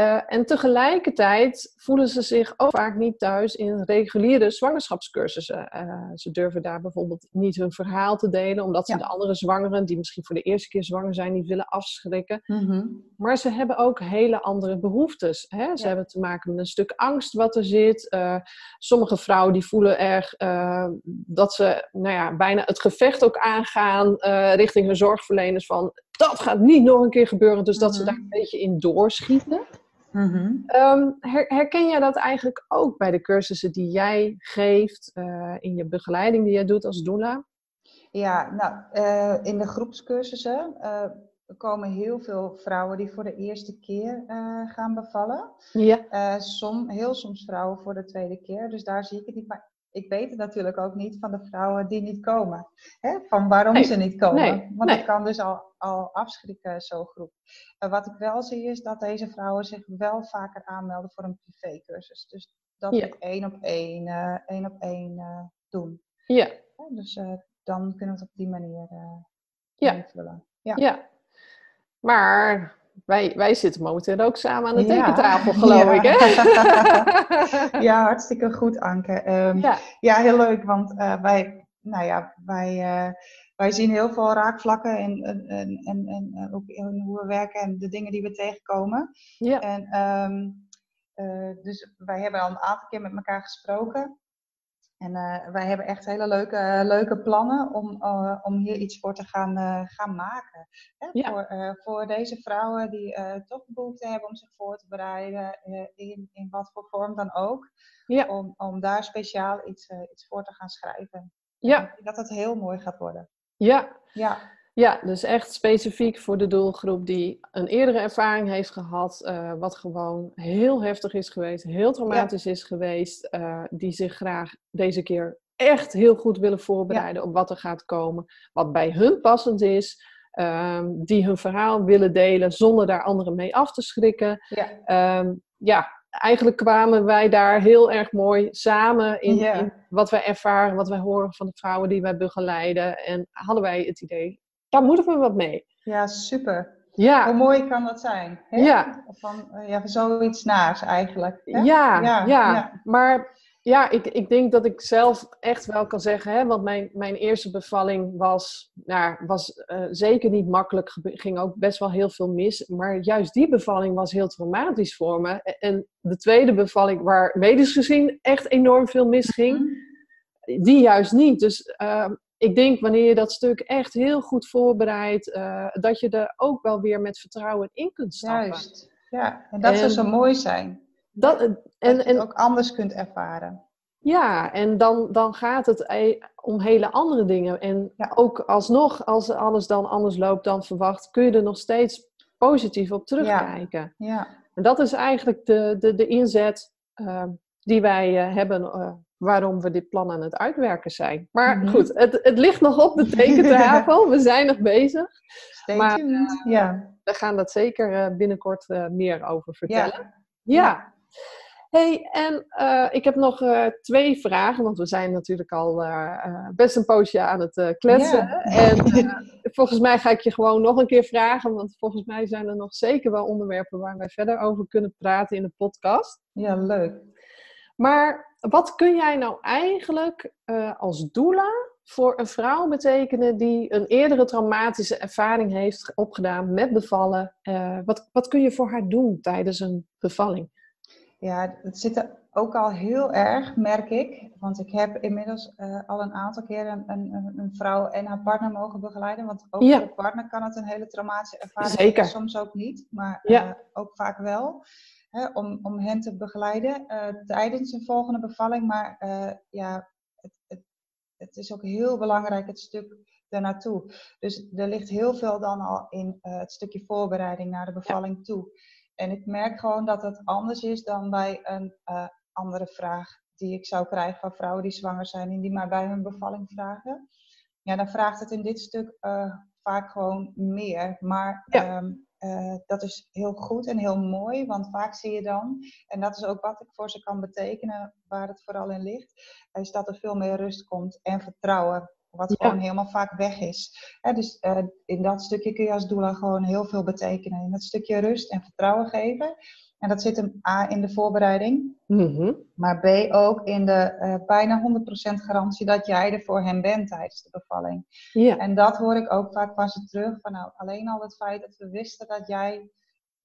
Uh, en tegelijkertijd voelen ze zich ook vaak niet thuis in reguliere zwangerschapscursussen. Uh, ze durven daar bijvoorbeeld niet hun verhaal te delen, omdat ze de andere zwangeren, die misschien voor de eerste keer zwanger zijn, niet willen afschrikken. Mm Maar ze hebben ook hele andere behoeftes. Hè? Ze hebben te maken met een stuk angst wat er zit. Uh, sommige vrouwen die voelen erg dat ze nou ja, bijna het gevecht ook aangaan richting hun zorgverleners van dat gaat niet nog een keer gebeuren. Dus dat ze daar mhm. een beetje in doorschieten. Mhm. Ehm, herken jij dat eigenlijk ook bij de cursussen die jij geeft uh, in je begeleiding die jij doet als doula? Ja, nou, uh, in de groepscursussen uh, komen heel veel vrouwen die voor de eerste keer gaan bevallen. Ja. som, heel soms vrouwen voor de tweede keer. Dus daar zie ik het niet. Maar ik weet het natuurlijk ook niet van de vrouwen die niet komen. Hè? Van waarom ze niet komen. Nee, Want nee. kan dus al, al afschrikken, zo'n groep. Uh, wat ik wel zie is dat deze vrouwen zich wel vaker aanmelden voor een privécursus. Dus dat ja. we één op één, uh, één op één uh, doen. Ja. dus dan kunnen we het op die manier ja. invullen. Ja. ja. Maar wij, wij zitten momenteel ook samen aan de tekentafel, geloof ik. Hè? ja, hartstikke goed, Anke. Um, ja. ja. heel leuk, want uh, wij, nou ja, wij, uh, wij zien heel veel raakvlakken in, in, in, in, ook in hoe we werken en de dingen die we tegenkomen. Ja. En, um, uh, dus wij hebben al een aantal keer met elkaar gesproken. En uh, wij hebben echt hele leuke, leuke plannen om, uh, om hier iets voor te gaan, gaan maken. Hè? Ja. Voor, voor deze vrouwen die toch behoefte hebben om zich voor te bereiden, in, in wat voor vorm dan ook. Ja. Om, om daar speciaal iets, iets voor te gaan schrijven. Ja. Dat het heel mooi gaat worden. Ja. Ja. Ja, dus echt specifiek voor de doelgroep die een eerdere ervaring heeft gehad, uh, wat gewoon heel heftig is geweest, heel traumatisch is geweest, uh, die zich graag deze keer echt heel goed willen voorbereiden op wat er gaat komen, wat bij hun passend is, um, die hun verhaal willen delen zonder daar anderen mee af te schrikken. Ja. Um, ja, eigenlijk kwamen wij daar heel erg mooi samen in, in, wat wij ervaren, wat wij horen van de vrouwen die wij begeleiden. En hadden wij het idee, daar moeten we wat mee. Ja, super. Ja. Hoe mooi kan dat zijn? Hè? Ja. Van, eh, ja, zoiets naars eigenlijk. Ja, ja, ja, maar ja, ik, ik denk dat ik zelf echt wel kan zeggen, hè, want mijn, mijn eerste bevalling was, nou, was uh, zeker niet makkelijk, ging ook best wel heel veel mis. Maar juist die bevalling was heel traumatisch voor me. En de tweede bevalling, waar medisch gezien echt enorm veel misging, mm die juist niet. Dus uh, ik denk wanneer je dat stuk echt heel goed voorbereidt, uh, dat je er ook wel weer met vertrouwen in kunt stappen. Juist, ja. En dat zou zo mooi zijn. Dat, en, dat je het ook anders kunt ervaren. Ja, en dan, dan gaat het e, om hele andere dingen. En ook alsnog, als alles dan anders loopt dan verwacht, kun je er nog steeds positief op terugkijken. Ja. ja. En dat is eigenlijk de, de, de inzet uh, die wij uh, hebben waarom we dit plan aan het uitwerken zijn. Maar mhm. goed, het, het ligt nog op de tekentafel. we zijn nog bezig. Stay maar tuned. Uh, ja. we gaan dat zeker uh, binnenkort uh, meer over vertellen. Ja. ja. Hey, en ik heb nog twee vragen, want we zijn natuurlijk al best een poosje aan het kletsen. En volgens mij ga ik je gewoon nog een keer vragen, want volgens mij zijn er nog zeker wel onderwerpen waar wij verder over kunnen praten in de podcast. Ja, leuk. Maar wat kun jij nou eigenlijk uh, als doula voor een vrouw betekenen die een eerdere traumatische ervaring heeft opgedaan met bevallen? Uh, wat, wat kun je voor haar doen tijdens een bevalling? Ja, het zit er ook al heel erg, merk ik. Want ik heb inmiddels uh, al een aantal keer een, een, een, vrouw en haar partner mogen begeleiden. Want ook voor de partner kan het een hele traumatische ervaring zijn. Zeker. Soms ook niet, maar ja. ook vaak wel om, om hen te begeleiden uh, tijdens een volgende bevalling. Maar uh, ja, het, het, het, is ook heel belangrijk het stuk daarnaartoe. Dus er ligt heel veel dan al in uh, het stukje voorbereiding naar de bevalling toe. En ik merk gewoon dat het anders is dan bij een andere vraag die ik zou krijgen van vrouwen die zwanger zijn en die maar bij hun bevalling vragen. Ja, dan vraagt het in dit stuk vaak gewoon meer. Maar ja. um, uh, dat is heel goed en heel mooi, want vaak zie je dan, en dat is ook wat ik voor ze kan betekenen, waar het vooral in ligt, is dat er veel meer rust komt en vertrouwen. Wat gewoon helemaal vaak weg is. dus uh, in dat stukje kun je als doula gewoon heel veel betekenen. In dat stukje rust en vertrouwen geven. En dat zit hem A in de voorbereiding, mm maar B ook in de uh, bijna 100% garantie dat jij er voor hem bent tijdens de bevalling. Ja. En dat hoor ik ook vaak van ze terug. Van nou, alleen al het feit dat we wisten dat jij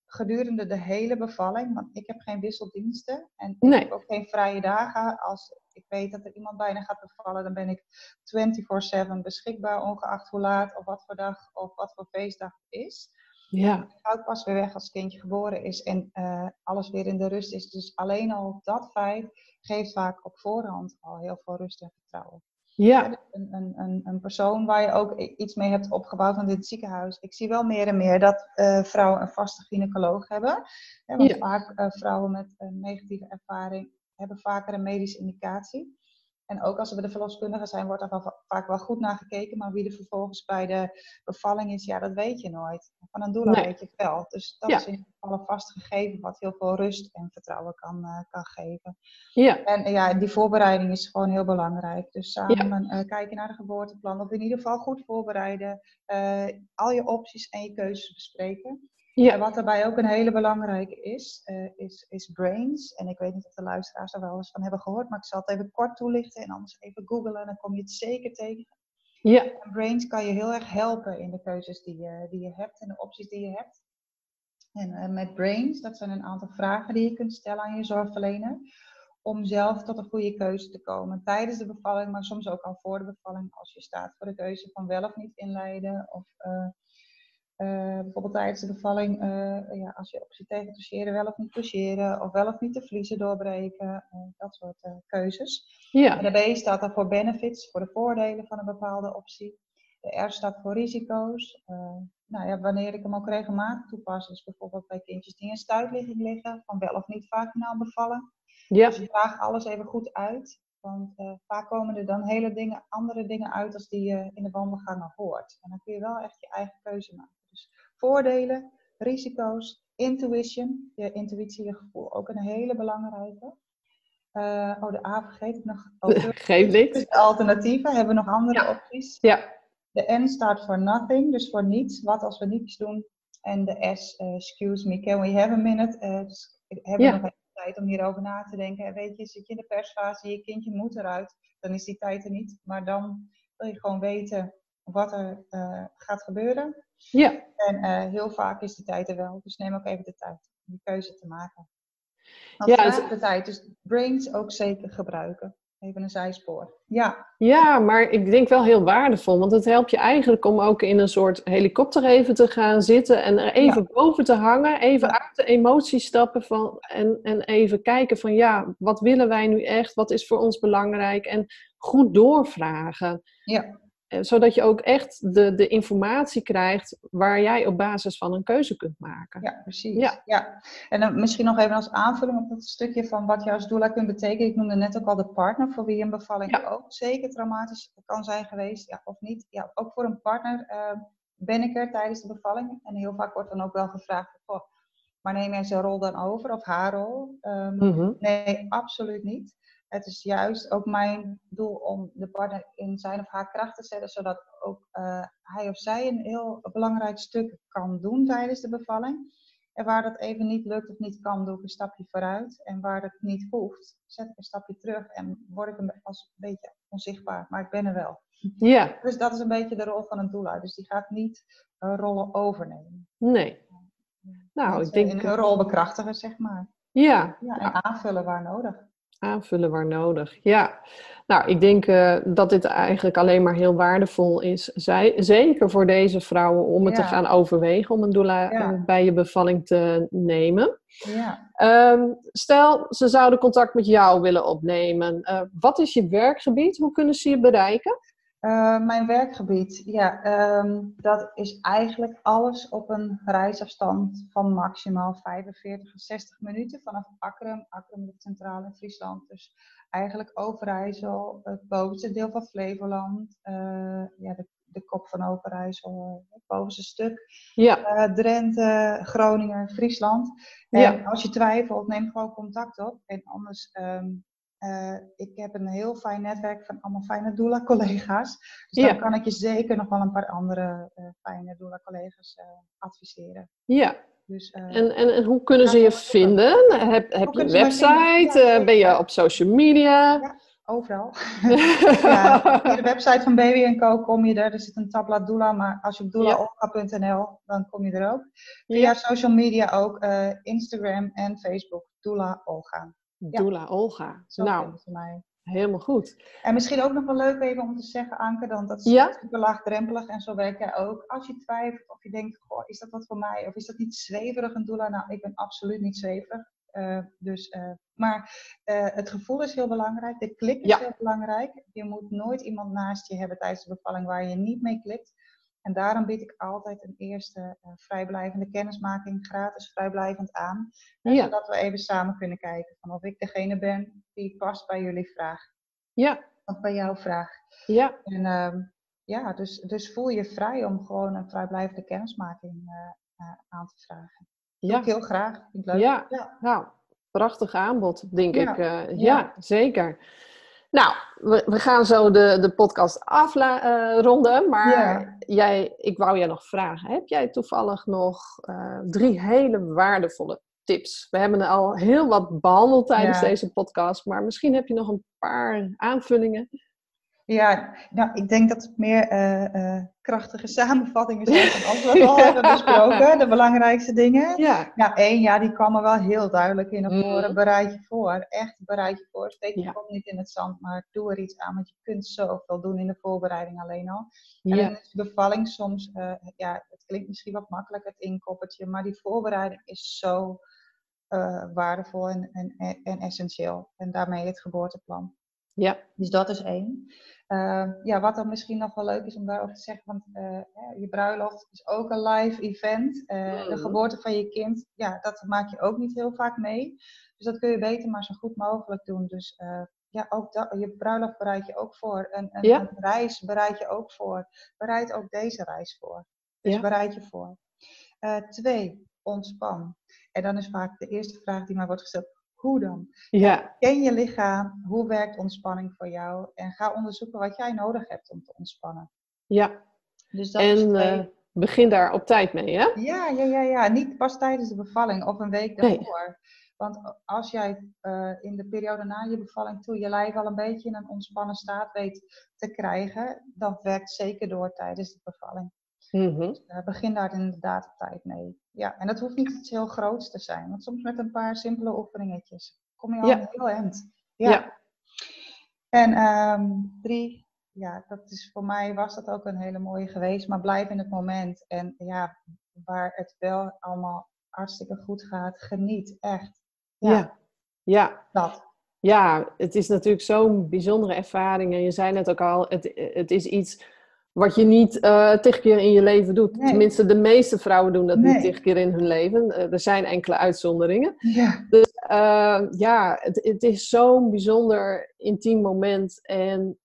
gedurende de hele bevalling, want ik heb geen wisseldiensten en ik Nee. heb ook geen vrije dagen. Als ik weet dat er iemand bijna gaat bevallen, dan ben ik 24/7 beschikbaar, ongeacht hoe laat of wat voor dag of wat voor feestdag het is. Ja. Ik pas weer weg als het kindje geboren is en eh, alles weer in de rust is. Dus alleen al dat feit geeft vaak op voorhand al heel veel rust en vertrouwen. Ja. Een, een, een, een persoon waar je ook iets mee hebt opgebouwd van dit ziekenhuis. Ik zie wel meer en meer dat eh, vrouwen een vaste gynaecoloog hebben. Hè, want Ja. vaak uh, vrouwen met een negatieve ervaring hebben vaker een medische indicatie. En ook als bij de verloskundige zijn, wordt er wel vaak wel goed naar gekeken. Maar wie er vervolgens bij de bevalling is, ja, dat weet je nooit. Van een doula Nee. weet je wel. Dus dat Ja. is in ieder geval een vast gegeven wat heel veel rust en vertrouwen kan, uh, kan geven. Ja. En ja, die voorbereiding is gewoon heel belangrijk. Dus samen ja. uh, kijken naar de geboorteplan. Of in ieder geval goed voorbereiden. Uh, al je opties en je keuzes bespreken. Ja. En wat daarbij ook een hele belangrijke is, uh, is, is brains. En ik weet niet of de luisteraars er wel eens van hebben gehoord, maar ik zal het even kort toelichten en anders even googlen, dan kom je het zeker tegen. Ja. En brains kan je heel erg helpen in de keuzes die je, die je hebt en de opties die je hebt. En uh, met brains, dat zijn een aantal vragen die je kunt stellen aan je zorgverlener. Om zelf tot een goede keuze te komen tijdens de bevalling, maar soms ook al voor de bevalling. Als je staat voor de keuze van wel of niet inleiden. Of uh, uh, bijvoorbeeld tijdens de bevalling, uh, ja, als je optie tegen toucheren, wel of niet toucheren, of wel of niet de vliezen doorbreken, uh, dat soort keuzes. Ja. En de B staat dan voor benefits, voor de voordelen van een bepaalde optie. De R staat voor risico's. nou ja, wanneer ik hem ook regelmatig toepas, is bijvoorbeeld bij kindjes die in stuitligging liggen, van wel of niet vaginaal bevallen. Ja. Dus vraag alles even goed uit. Want uh, vaak komen er dan hele dingen, andere dingen uit als die je in de wandelgangen hoort. En dan kun je wel echt je eigen keuze maken. Voordelen, risico's, intuition, je intuïtie, je gevoel, ook een hele belangrijke. Uh, oh, de A vergeet ik nog. Geef niks. Alternatieven, hebben we nog andere ja. opties? Ja. De N staat voor nothing, dus voor niets. Wat als we niets doen? En de S, uh, excuse me, can we have a minute? Uh, dus hebben we Ja. nog even tijd om hierover na te denken. Weet je, zit je in de persfase, je kindje moet eruit, dan is die tijd er niet. Maar dan wil je gewoon weten wat er uh, gaat gebeuren. Ja. En uh, heel vaak is die tijd er wel. Dus neem ook even de tijd om die keuze te maken. Dat Ja, het- de tijd. Dus brains ook zeker gebruiken. Even een zijspoor. Ja, Ja, maar ik denk wel heel waardevol, want het helpt je eigenlijk om ook in een soort helikopter even te gaan zitten en er even boven te hangen, even Ja. uit de emotie stappen van, en, en even kijken van ja, wat willen wij nu echt, wat is voor ons belangrijk en goed doorvragen. ja, Eh, Zodat je ook echt de, de informatie krijgt waar jij op basis van een keuze kunt maken. ja precies. Ja. Ja. En dan misschien nog even als aanvulling op dat stukje van wat je als doula kunt betekenen. Ik noemde net ook al de partner, voor wie een bevalling Ja. ook zeker traumatisch kan zijn geweest. Ja, of niet. Ja, ook voor een partner eh, ben ik er tijdens de bevalling. En heel vaak wordt dan ook wel gevraagd, goh, maar neem jij zijn rol dan over of haar rol? Ehm, Mhm. Nee, absoluut niet. Het is juist ook mijn doel om de partner in zijn of haar kracht te zetten, zodat ook eh, hij of zij een heel belangrijk stuk kan doen tijdens de bevalling. En waar dat even niet lukt of niet kan, doe ik een stapje vooruit. En waar dat niet hoeft, zet ik een stapje terug en word ik een, als een beetje onzichtbaar. Maar ik ben er wel. Ja, Dus dat is een beetje de rol van een doula. Dus die gaat niet eh, rollen overnemen. nee. Nou, ik denk, een rol bekrachtigen, zeg maar. ja, Ja, en aanvullen waar nodig. Aanvullen waar nodig. Ja, nou, ik denk eh, dat dit eigenlijk alleen maar heel waardevol is. Zij, zeker voor deze vrouwen om het te gaan overwegen om een doula Ja. eh, bij je bevalling te nemen. Ja. Ehm, stel, ze zouden contact met jou willen opnemen. Eh, wat is je werkgebied? Hoe kunnen ze je bereiken? Eh, mijn werkgebied, ja, ehm, dat is eigenlijk alles op een reisafstand van maximaal 45 à 60 minuten vanaf Akrum. Akrum ligt centraal in Friesland, dus eigenlijk Overijssel, het bovenste deel van Flevoland, eh, ja, de, de kop van Overijssel, het bovenste stuk, Ja, eh, Drenthe, Groningen, Friesland. En Ja. als je twijfelt, neem gewoon contact op en anders... ehm, eh, ik heb een heel fijn netwerk van allemaal fijne doula-collega's. Dus dan kan ik je zeker nog wel een paar andere uh, fijne doula-collega's adviseren. Ja. Dus, en, en, en, hoe kunnen ze je vinden? Heb, heb je een website? ben je op social media? Ja, overal. ja, via de website van Baby Co kom je er. Er zit een tabblad doula, maar als je op doulaolga.nl, dan kom je er ook. Via social media ook, Instagram en Facebook, doula Olga. Doula Olga. nou, mij. helemaal goed. En misschien ook nog wel leuk even om te zeggen, Anke, dan dat is ja? super laagdrempelig en zo werk jij ook. Als je twijfelt of je denkt, goh, is dat wat voor mij? Of is dat niet zweverig een doula? Nou, ik ben absoluut niet zweverig. Uh, dus, uh, maar uh, het gevoel is heel belangrijk, de klik is heel belangrijk. Je moet nooit iemand naast je hebben tijdens de bevalling waar je niet mee klikt. En daarom bied ik altijd een eerste uh, vrijblijvende kennismaking gratis vrijblijvend aan. Ja. Zodat we even samen kunnen kijken van of ik degene ben die past bij jullie vraag. Ja. Of bij jouw vraag. Ja. En uh, ja, dus, dus voel je vrij om gewoon een vrijblijvende kennismaking uh, aan te vragen. Ja. heel graag. Vind ik leuk. Ja. ja. nou, prachtig aanbod, denk ik. ja, zeker. Nou, we, we, gaan zo de, de podcast afronden. Uh, maar jij, ik wou jij nog vragen. Heb jij toevallig nog uh, drie hele waardevolle tips? We hebben al heel wat behandeld tijdens deze podcast. Maar misschien heb je nog een paar aanvullingen ja, nou, ik denk dat het meer uh, krachtige samenvattingen zijn van alles wat we al hebben besproken. De belangrijkste dingen. Ja. Nou, één, ja, die kwam er wel heel duidelijk in naar voren. Mm. Bereid je voor. Echt bereid je voor. Steek je ja. kop niet in het zand, maar doe er iets aan. Want je kunt zoveel doen in de voorbereiding alleen al. En ja. is de bevalling soms, uh, ja, het klinkt misschien wat makkelijk, het inkoppertje. Maar die voorbereiding is zo waardevol en, en, en essentieel. En daarmee het geboorteplan. Ja. Dus dat is één. Uh, ja, wat dan misschien nog wel leuk is om daarover te zeggen, want uh, je bruiloft is ook een live event. Uh, De geboorte van je kind, ja, dat maak je ook niet heel vaak mee. Dus dat kun je beter maar zo goed mogelijk doen. Dus eh, ja, ook dat, je bruiloft bereid je ook voor. Een, een, een, reis bereid je ook voor. Bereid ook deze reis voor. Dus ja. bereid je voor. twee, ontspan. En dan is vaak de eerste vraag die mij wordt gesteld hoe dan? Ja. Ken je lichaam, hoe werkt ontspanning voor jou en ga onderzoeken wat jij nodig hebt om te ontspannen. Ja. Dus dat en uh, begin daar op tijd mee, hè? Ja, ja, ja, ja. Niet pas tijdens de bevalling of een week daarvoor. Want als jij uh, in de periode na je bevalling toe je lijf al een beetje in een ontspannen staat weet te krijgen, dan werkt zeker door tijdens de bevalling. Mm -hmm. begin daar inderdaad op tijd mee. Ja, en dat hoeft niet iets heel groots te zijn. Want soms met een paar simpele oefeningetjes kom je al ja. heel eind. Ja. ja. En um, drie, ja, dat is voor mij was dat ook een hele mooie geweest. Maar blijf in het moment. En ja, waar het wel allemaal hartstikke goed gaat, geniet echt. Ja. Ja. ja. Dat. Ja, het is natuurlijk zo'n bijzondere ervaring. En je zei net ook al, het, het is iets wat je niet uh, tig keer in je leven doet. Tenminste, de meeste vrouwen doen dat niet tig keer in hun leven. Uh, er zijn enkele uitzonderingen. Ja. Dus uh, ja, het, het is zo'n bijzonder intiem moment. En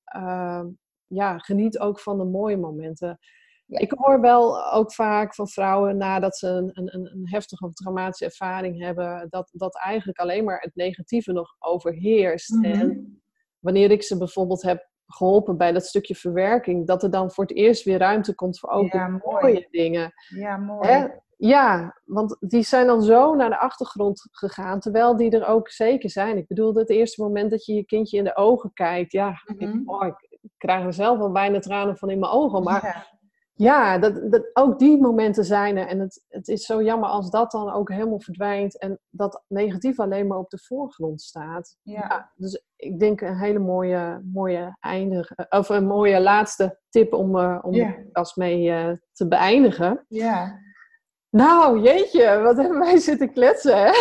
ja, geniet ook van de mooie momenten. Ja. Ik hoor wel ook vaak van vrouwen nadat ze een, een, een heftige of traumatische ervaring hebben, dat, dat eigenlijk alleen maar het negatieve nog overheerst. Mm -hmm. En wanneer ik ze bijvoorbeeld heb geholpen bij dat stukje verwerking, dat er dan voor het eerst weer ruimte komt voor ook ja, mooie dingen. Ja, mooi. Hè? Ja, want die zijn dan zo naar de achtergrond gegaan, terwijl die er ook zeker zijn. Ik bedoel, het eerste moment dat je je kindje in de ogen kijkt, ja, mm -hmm. ik, oh, ik, krijg er zelf al bijna tranen van in mijn ogen, maar ja ja, dat, dat, ook die momenten zijn er. En het, het is zo jammer als dat dan ook helemaal verdwijnt en dat negatief alleen maar op de voorgrond staat. Ja. dus ik denk een hele mooie, mooie eindig, of een mooie laatste tip om, uh, om als mee uh, te beëindigen. Ja. Nou, jeetje, wat hebben wij zitten kletsen, hè?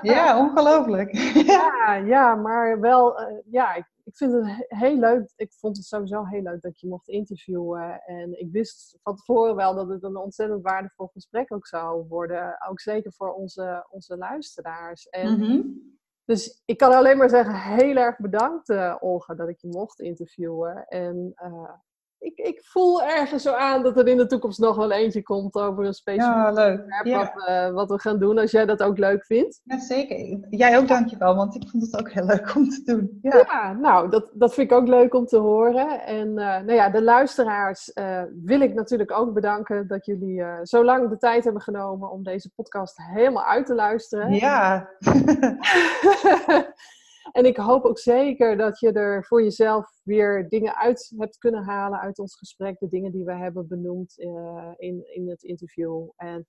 ja, ongelooflijk. ja, ja, maar wel, uh, ja, ik, ik vind het heel leuk. Ik vond het sowieso heel leuk dat je mocht interviewen. En ik wist van tevoren wel dat het een ontzettend waardevol gesprek ook zou worden. Ook zeker voor onze, onze luisteraars. En mm -hmm. Dus ik kan alleen maar zeggen, heel erg bedankt uh, Olga dat ik je mocht interviewen. En uh, ik, ik voel ergens zo aan dat er in de toekomst nog wel eentje komt over een specifiek Ja, leuk. onderwerp wat, eh, wat we gaan doen. Als jij dat ook leuk vindt. Ja, zeker. Jij ook dankjewel, want ik vond het ook heel leuk om te doen. Ja, Ja, nou, dat, dat vind ik ook leuk om te horen. En eh, nou ja, de luisteraars eh, wil ik natuurlijk ook bedanken dat jullie zo lang de tijd hebben genomen om deze podcast helemaal uit te luisteren. ja. en ik hoop ook zeker dat je er voor jezelf weer dingen uit hebt kunnen halen uit ons gesprek. De dingen die we hebben benoemd eh, in, in het interview. En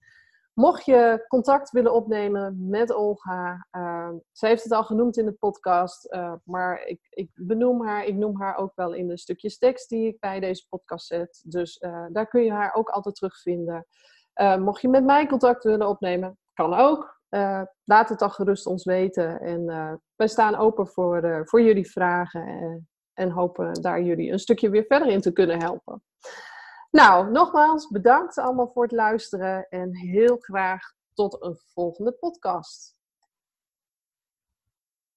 mocht je contact willen opnemen met Olga, uh, ze heeft het al genoemd in de podcast, uh, maar ik, ik benoem haar, ik noem haar ook wel in de stukjes tekst die ik bij deze podcast zet. Dus uh, daar kun je haar ook altijd terugvinden. Mocht je met mij contact willen opnemen, kan ook. Uh, laat het dan gerust ons weten. En uh, wij staan open voor, uh, voor jullie vragen. En, en hopen daar jullie een stukje weer verder in te kunnen helpen. Nou, nogmaals bedankt allemaal voor het luisteren. En heel graag tot een volgende podcast.